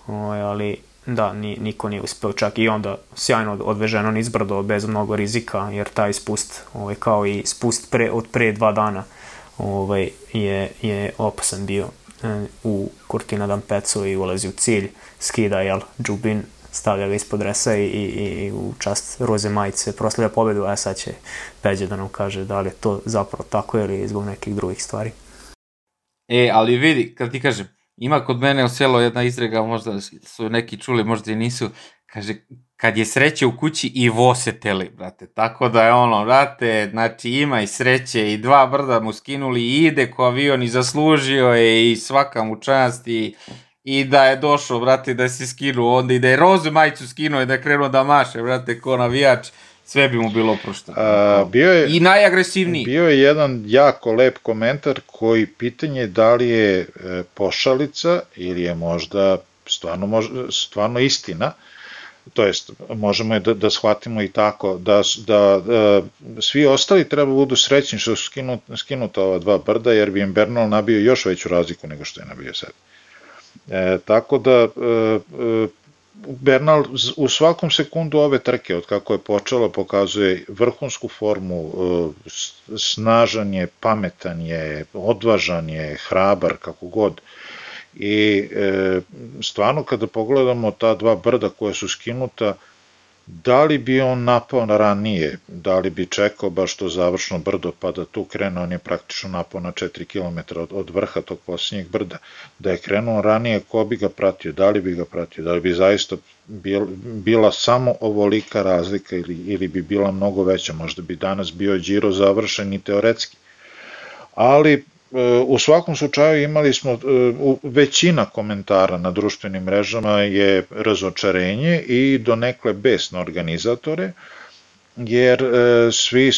ovaj, ali da, ni, niko nije uspeo čak i onda sjajno odveženo nizbrdo bez mnogo rizika jer taj spust ovaj, kao i spust pre, od pre dva dana ovaj, je, je opasan bio uh, u Cortina d'Ampezzo i ulazi u cilj skida jel, Džubin stavlja ga ispod dresa i, i, i u čast roze majice proslavlja pobedu, a sad će Peđe da nam kaže da li je to zapravo tako ili zbog nekih drugih stvari. E, ali vidi, kad ti kažem, ima kod mene u selo jedna izrega, možda su neki čuli, možda i nisu, kaže, kad je sreće u kući i vo se teli, brate. Tako da je ono, brate, znači ima i sreće i dva brda mu skinuli i ide ko avion i zaslužio je i svaka mu čast i i da je došao, brate, da se skinuo, onda i da je rozu majicu skinuo i da je krenuo da maše, brate, ko navijač, sve bi mu bilo oprošteno. A, bio je, I najagresivniji. Bio je jedan jako lep komentar koji pitanje da li je e, pošalica ili je možda stvarno, možda, stvarno istina, to jest možemo je da, da shvatimo i tako, da, da, da svi ostali treba budu srećni što su skinut, skinuta ova dva brda, jer bi im Bernal nabio još veću razliku nego što je nabio sebi. E, tako da e, e, Bernal u svakom sekundu ove trke, od kako je počelo, pokazuje vrhunsku formu, e, snažan je, pametan je, odvažan je, hrabar, kako god. I e, stvarno kada pogledamo ta dva brda koja su skinuta, Da li bi on napao na ranije, da li bi čekao baš to završno brdo pa da tu krene, on je praktično napao na 4 km od, od vrha tog posljednjeg brda, da je krenuo ranije, ko bi ga pratio, da li bi ga pratio, da li bi zaista bil, bila samo ovolika razlika ili, ili bi bila mnogo veća, možda bi danas bio Giro završen i teoretski. Ali u svakom slučaju imali smo e, većina komentara na društvenim mrežama je razočarenje i donekle bes na organizatore jer e, svi,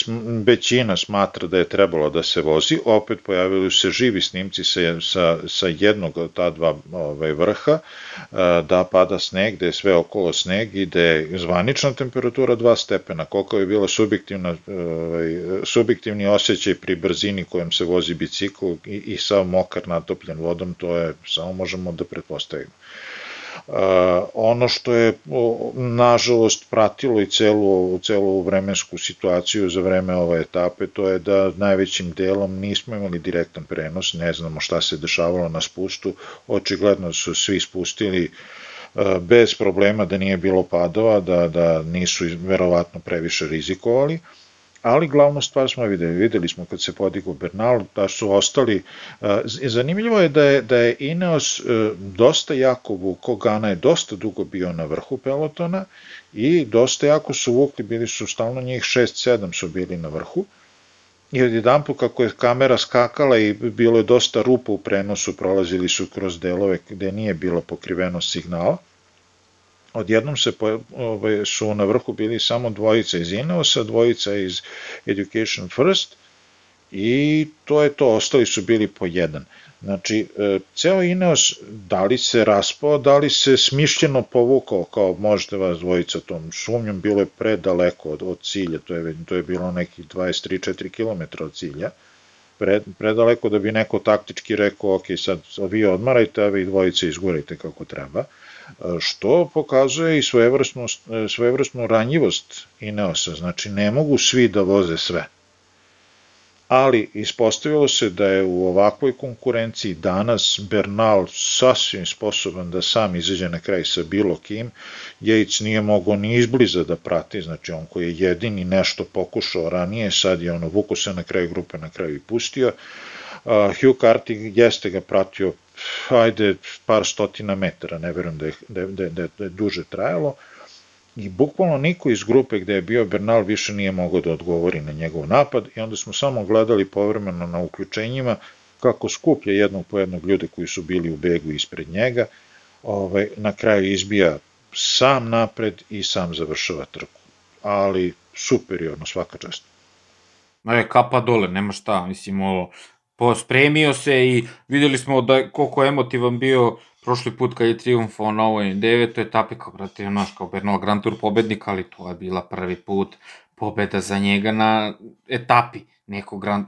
većina smatra da je trebalo da se vozi, opet pojavili se živi snimci sa, sa, sa jednog od ta dva ovaj, vrha, e, da pada sneg, da je sve okolo sneg i da je zvanična temperatura 2 stepena, koliko je bila subjektivna, ovaj, subjektivni osjećaj pri brzini kojom se vozi bicikl i, i sav mokar natopljen vodom, to je, samo možemo da pretpostavimo. Ono što je nažalost pratilo i celu, celu vremensku situaciju za vreme ove etape, to je da najvećim delom nismo imali direktan prenos, ne znamo šta se dešavalo na spustu, očigledno su svi spustili bez problema da nije bilo padova, da, da nisu verovatno previše rizikovali. Ali glavnu stvar smo videli, videli smo kad se podigao Bernal, da su ostali, zanimljivo je da je, da je Ineos e, dosta jako vuko, Gana je dosta dugo bio na vrhu pelotona i dosta jako su vukli, bili su stalno njih 6-7 su bili na vrhu, i odjedan kako je kamera skakala i bilo je dosta rupa u prenosu, prolazili su kroz delove gde nije bilo pokriveno signala, odjednom se ovaj, su na vrhu bili samo dvojica iz Ineosa, dvojica iz Education First i to je to, ostali su bili po jedan. Znači, e, ceo Ineos, da li se raspao, da li se smišljeno povukao, kao možete vas dvojica tom sumnjom, bilo je predaleko od, od cilja, to je, to je bilo nekih 23-4 km od cilja, pred, predaleko da bi neko taktički rekao, ok, sad vi odmarajte, a vi dvojice izgurajte kako treba što pokazuje i svojevrsnu, svojevrsnu ranjivost Ineosa, znači ne mogu svi da voze sve. ali ispostavilo se da je u ovakvoj konkurenciji danas Bernal sasvim sposoban da sam izađe na kraj sa bilo kim. Yates nije mogao ni izbliza da prati, znači on koji je jedini nešto pokušao ranije, sad je ono vuko se na kraju grupe, na kraju i pustio. Hugh Carty jeste ga pratio ajde par stotina metara, ne verujem da je, da, da, da, da je duže trajalo, i bukvalno niko iz grupe gde je bio Bernal više nije mogao da odgovori na njegov napad i onda smo samo gledali povremeno na uključenjima kako skuplja jednog po jednog ljude koji su bili u begu ispred njega, ovaj, na kraju izbija sam napred i sam završava trku. Ali superiorno, svaka čast. Je kapa dole, nema šta, mislim, ovo, pospremio se i videli smo da koliko emotivan bio prošli put kad je triumfao na ovoj devetoj etapi, kao brate, naš kao Bernal Grand Tour pobednik, ali to je bila prvi put pobeda za njega na etapi nekog Grand,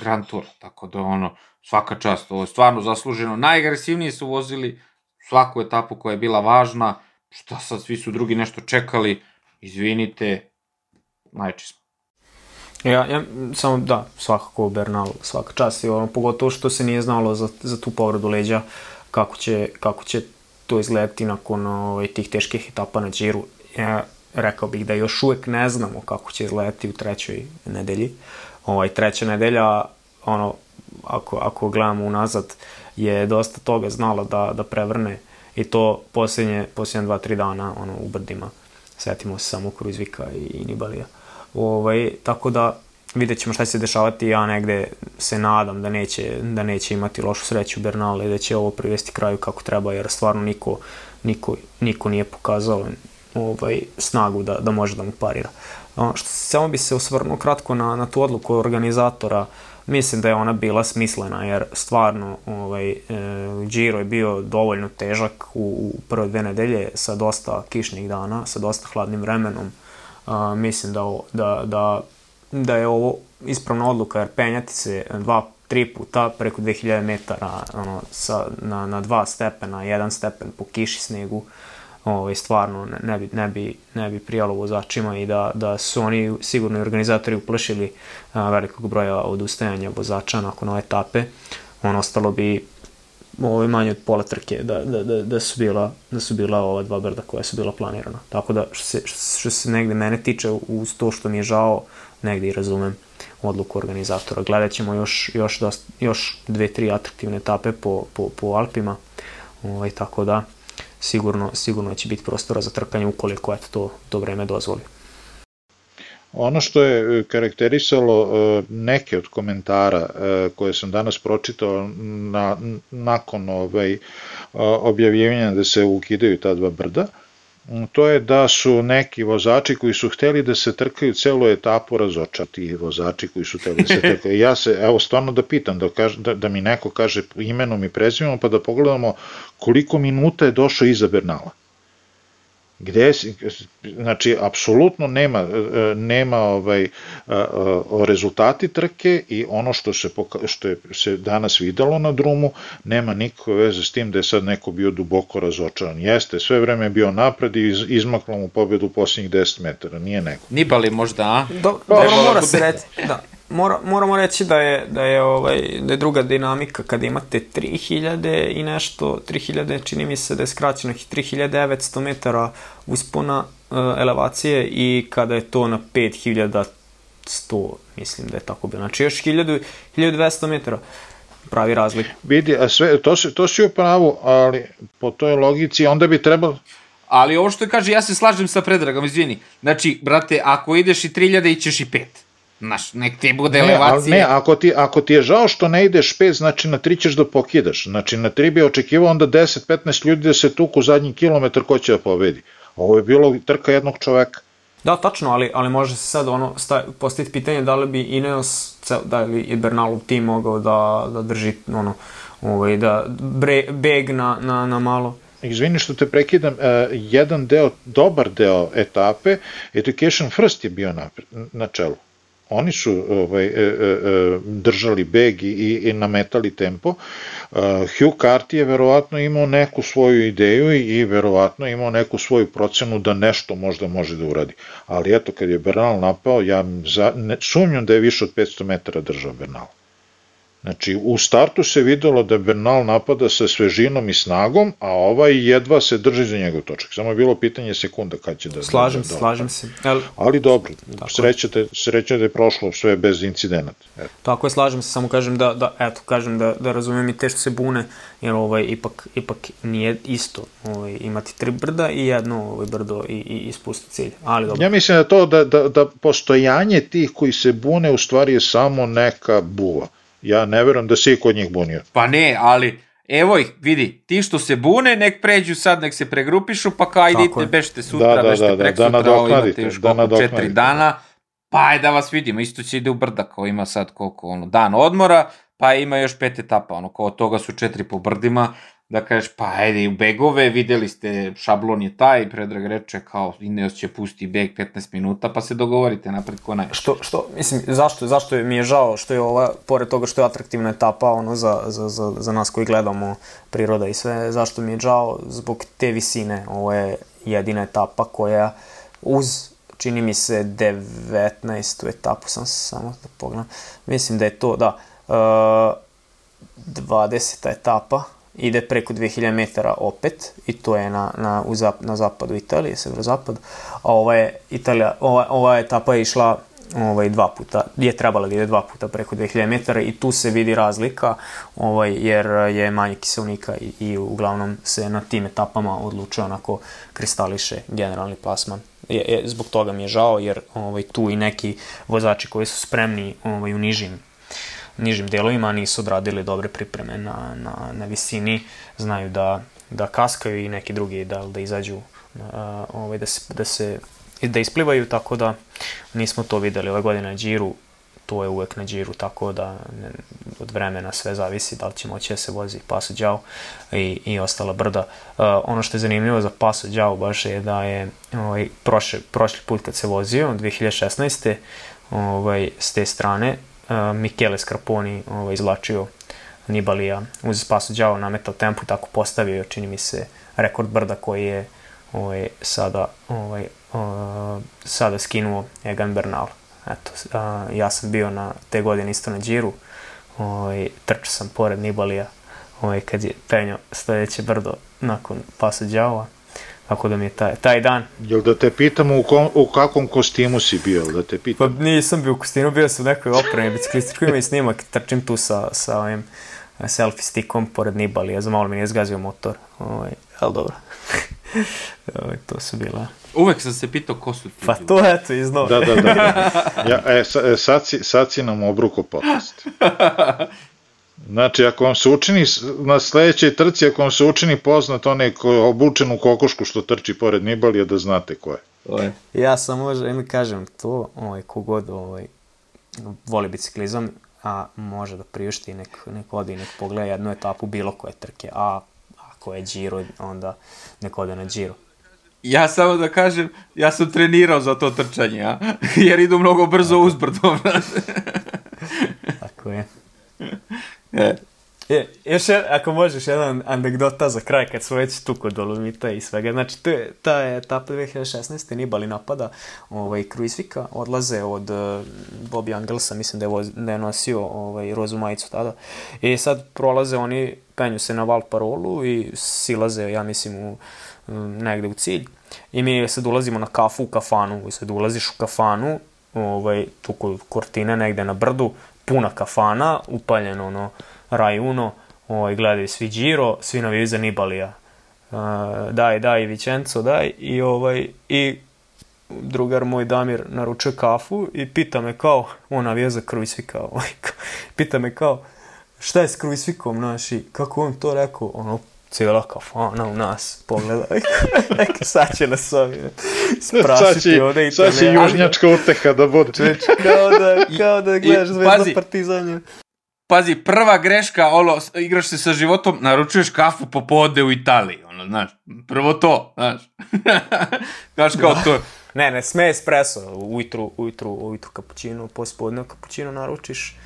Grand Tour, tako da ono, svaka čast, ovo je stvarno zasluženo. Najagresivnije su vozili svaku etapu koja je bila važna, šta sad, svi su drugi nešto čekali, izvinite, najči smo. Ja, ja, samo da, svakako Bernal, svaka čast i ono, pogotovo što se nije znalo za, za tu povredu leđa, kako će, kako će to izgledati nakon ovaj, tih teških etapa na džiru. Ja, rekao bih da još uvek ne znamo kako će izgledati u trećoj nedelji. Ovaj, treća nedelja, ono, ako, ako gledamo unazad, je dosta toga znala da, da prevrne i to posljednje, posljednje dva, tri dana ono, u brdima. Setimo se samo Kruzvika i, i Nibalija. Ovaj, tako da vidjet ćemo šta će se dešavati, ja negde se nadam da neće, da neće imati lošu sreću Bernal i da će ovo privesti kraju kako treba, jer stvarno niko, niko, niko nije pokazao ovaj, snagu da, da može da mu parira. Što, samo bi se osvrnuo kratko na, na tu odluku organizatora, mislim da je ona bila smislena, jer stvarno ovaj, e, Giro je bio dovoljno težak u, u prve dve nedelje sa dosta kišnih dana, sa dosta hladnim vremenom. A, mislim da, da, da da je ovo ispravna odluka, jer penjati se dva, tri puta preko 2000 metara ono, sa, na, na dva stepena, jedan stepen po kiši, snegu, ovaj, stvarno ne, bi, ne, bi, ne bi prijalo vozačima i da, da su oni sigurno organizatori uplašili a, velikog broja odustajanja vozača nakon ove etape. On ostalo bi ovo manje od pola trke da, da, da, da, su bila, da su bila ova dva brda koja su bila planirana. Tako da što se, što se negde mene tiče uz to što mi je žao negde i razumem odluku organizatora. Gledat ćemo još, još, dosta, još dve, tri atraktivne etape po, po, po Alpima, ovaj, tako da sigurno, sigurno će biti prostora za trkanje ukoliko eto, to, to vreme dozvoli. Ono što je e, karakterisalo e, neke od komentara e, koje sam danas pročitao na, nakon ovaj, objavljivanja da se ukidaju ta dva brda, to je da su neki vozači koji su hteli da se trkaju celu etapu razočati vozači koji su hteli da se trkaju. Ja se, evo, stvarno da pitam, da, kaž, da, da mi neko kaže imenom i prezimenom, pa da pogledamo koliko minuta je došao iza Bernala gde znači apsolutno nema nema ovaj rezultati trke i ono što se što je se danas videlo na drumu nema nikakve veze s tim da je sad neko bio duboko razočaran. Jeste sve vreme je bio napred i iz, izmaklo mu pobedu u posljednjih 10 metara. Nije neko. Nibali možda a? Do, dobro mora se reći da mora, moramo reći da je, da je, ovaj, da je druga dinamika kada imate 3000 i nešto, 3000 čini mi se da je skraćeno 3900 metara uspona uh, elevacije i kada je to na 5100 mislim da je tako bilo. Znači još 1000, 1200 metara pravi razlik. Vidi, a sve, to, si, to si u pravu, ali po toj logici onda bi trebalo, Ali ovo što kaže, ja se slažem sa Predragom, izvini. Znači, brate, ako ideš i 3000, ićeš i 5. Znaš, nek ti bude ne, elevacija. Ne, ako ti, ako ti je žao što ne ideš 5, znači na 3 ćeš da pokidaš. Znači na 3 bi očekivao onda 10-15 ljudi da se tuku zadnji kilometar ko će da pobedi. Ovo je bilo trka jednog čoveka. Da, tačno, ali, ali može se sad ono sta, postaviti pitanje da li bi Ineos, da li je Bernalov tim mogao da, da drži ono, ovaj, da bre, beg na, na, na malo. Izvini što te prekidam, uh, jedan deo, dobar deo etape, Education First je bio na, na čelu oni su ovaj, e, e, držali beg i, i nametali tempo. Hugh Carty je verovatno imao neku svoju ideju i, i verovatno imao neku svoju procenu da nešto možda može da uradi. Ali eto, kad je Bernal napao, ja za, ne, sumnjam da je više od 500 metara držao Bernal. Znači, u startu se videlo da Bernal napada sa svežinom i snagom, a ovaj jedva se drži za njegov točak. Samo je bilo pitanje sekunda kad će da... Slažem se, da, slažem se. Ali, ali dobro, sreća da, sreća da je prošlo sve bez incidenata. Eto. Tako je, slažem se, samo kažem da, da eto, kažem da, da razumem i te što se bune, jer ovaj, ipak, ipak nije isto ovaj, imati tri brda i jedno ovaj, brdo i, i ispusti cilj. Ali dobro. Ja mislim da to da, da, da postojanje tih koji se bune u stvari je samo neka buva Ja ne verujem da se i kod njih bunio. Pa ne, ali evo ih, vidi, ti što se bune, nek pređu sad, nek se pregrupišu, pa kao idite, bešte sutra, da, da, bešte da, prek da, sutra, da ovo imate još da koliko, četiri dana, pa ajde da vas vidimo, isto će ide u brda, kao ima sad koliko, ono, dan odmora, pa ima još pet etapa, ono, kao toga su četiri po brdima, da kažeš, pa ajde u begove, videli ste, šablon je taj, Predrag reče kao Ineos će pusti beg 15 minuta, pa se dogovorite napred ko najviše. Što, što, mislim, zašto, zašto mi je žao što je ova, pored toga što je atraktivna etapa, ono, za, za, za, za nas koji gledamo priroda i sve, zašto mi je žao zbog te visine, ovo je jedina etapa koja uz čini mi se 19. etapu, sam samo da pogledam, mislim da je to, da, uh, 20. etapa, ide preko 2000 metara opet i to je na, na, u zap, na zapadu Italije, severozapad, a ova je Italija, ova, ova etapa je išla ovaj, dva puta, je trebala da ide dva puta preko 2000 metara i tu se vidi razlika, ovaj, jer je manje kiselnika i, i uglavnom se na tim etapama odlučuje onako kristališe generalni plasman. Je, je, zbog toga mi je žao, jer ovaj, tu i neki vozači koji su spremni ovaj, u nižim nižim delovima nisu odradili dobre pripreme na, na, na visini, znaju da, da kaskaju i neki drugi da, da izađu, uh, ovaj, da, se, da se da isplivaju, tako da nismo to videli ove godine na džiru, to je uvek na džiru, tako da ne, od vremena sve zavisi da li će moći da se vozi Paso Đao i, i ostala brda. Uh, ono što je zanimljivo za Paso Đao baš je da je ovaj, prošli, prošli put kad se vozio, 2016. Ovaj, s te strane, Michele Scarponi ovaj, izlačio Nibalija uz Paso Đao nametao tempo i tako postavio, čini mi se, rekord brda koji je ovaj, sada, ovaj, uh, sada skinuo Egan Bernal. Eto, uh, ja sam bio na te godine isto na džiru, ovaj, trčao sam pored Nibalija ovaj, kad je penio sledeće brdo nakon Paso Đao, Tako da mi je taj, taj dan. Jel da te pitamo u, kom, u kakvom kostimu si bio, da te pitam? Pa nisam bio u kostimu, bio sam u nekoj opremi biciklističkoj, ima i snimak, trčim tu sa, sa ovim selfie stickom pored Nibalija, za malo mi nije zgazio motor, ovaj, ali dobro. ovaj, to su bila... Uvek sam se pitao ko su ti Pa to eto, iznova. Da, da, da. Ja, e, sad, si, sad si nam obruko podcast. Znači, ako vam se učini na sledećoj trci, ako vam se učini poznat onaj ko je obučen u kokošku što trči pored Nibalija, da znate ko je. Ovaj. Ja sam možda im kažem to, ovaj, kogod ovaj, voli biciklizam, a može da priušti nek, nek ode i nek pogleda jednu etapu bilo koje trke, a ako je Giro, onda nek ode na Giro. Ja samo da kažem, ja sam trenirao za to trčanje, a? jer idu mnogo brzo uzbrdo. E. Je, još je, ako možeš, jedan anegdota za kraj, kad smo već tu kod Dolomita i svega. Znači, to je, ta je etapa 2016. Nibali napada ovaj, Kruisvika, odlaze od uh, Bobby Angelsa, mislim da je, voz, da je nosio ovaj, rozu majicu tada. I sad prolaze oni, penju se na Valparolu i silaze, ja mislim, u, um, negde u cilj. I mi sad ulazimo na kafu u kafanu, i sad ulaziš u kafanu, ovaj, tu kod Kortine, negde na brdu, puna kafana, upaljeno ono rajuno, ovaj, gledaju svi Giro, svi navijaju za Nibalija. Uh, daj, daj, Vicenzo, daj. I, ovaj, i drugar moj Damir naručuje kafu i pita me kao, on navija za Krujsvika, ovaj, pita me kao, šta je s Krujsvikom, naši, kako on to rekao, ono, cijela kafana u nas, pogledaj, neke sad će nas ovi sprašiti ovde i Sad će južnjačka uteha da bude. Čeč, kao da, kao da gledaš zvezda partizanja. pazi, prva greška, ono, igraš se sa životom, naručuješ kafu popode u Italiji, ono, znaš, prvo to, znaš. znaš kao to, Ne, ne, sme espresso, ujutru, ujutru, ujutru kapućinu, pospodne kapućinu naručiš,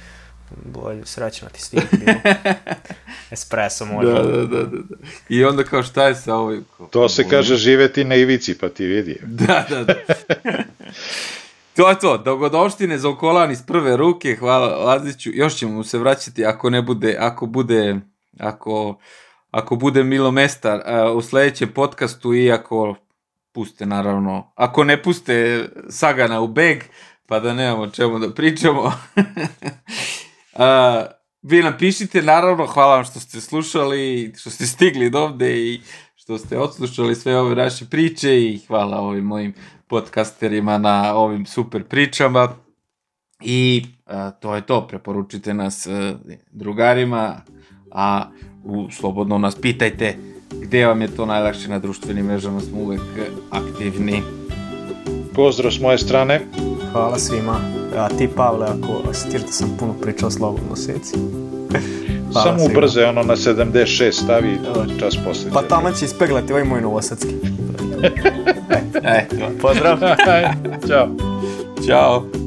bolje, srećno ti stigne bilo. Espresso može. da, da, da, da. da. I onda kao šta je sa ovim? Kao, To se kaže živeti na ivici, pa ti vidi. Da, da, da. to je to, dogodovštine za okolan iz prve ruke, hvala Laziću, još ćemo se vraćati ako ne bude, ako bude, ako, ako bude milo mesta uh, u sledećem podcastu i ako puste naravno, ako ne puste Sagana u beg, pa da nemamo o čemu da pričamo. Uh, vi napišite, naravno, hvala vam što ste slušali, što ste stigli do ovde i što ste odslušali sve ove naše priče i hvala ovim mojim podcasterima na ovim super pričama. I a, to je to, preporučite nas a, drugarima, a u, slobodno nas pitajte gde vam je to najlakše na društvenim mrežama, smo uvek aktivni. Pozdrav s moje strane. Hvala svima. A ti, Pavle, ako stiš da sam puno pričao slobodno seci. Hvala Samo svima. ubrze ono na 76 stavi čas posle. Pa tamo će ispeglati ovaj moj novosadski. E, to. Pozdrav! Ćao. Ćao.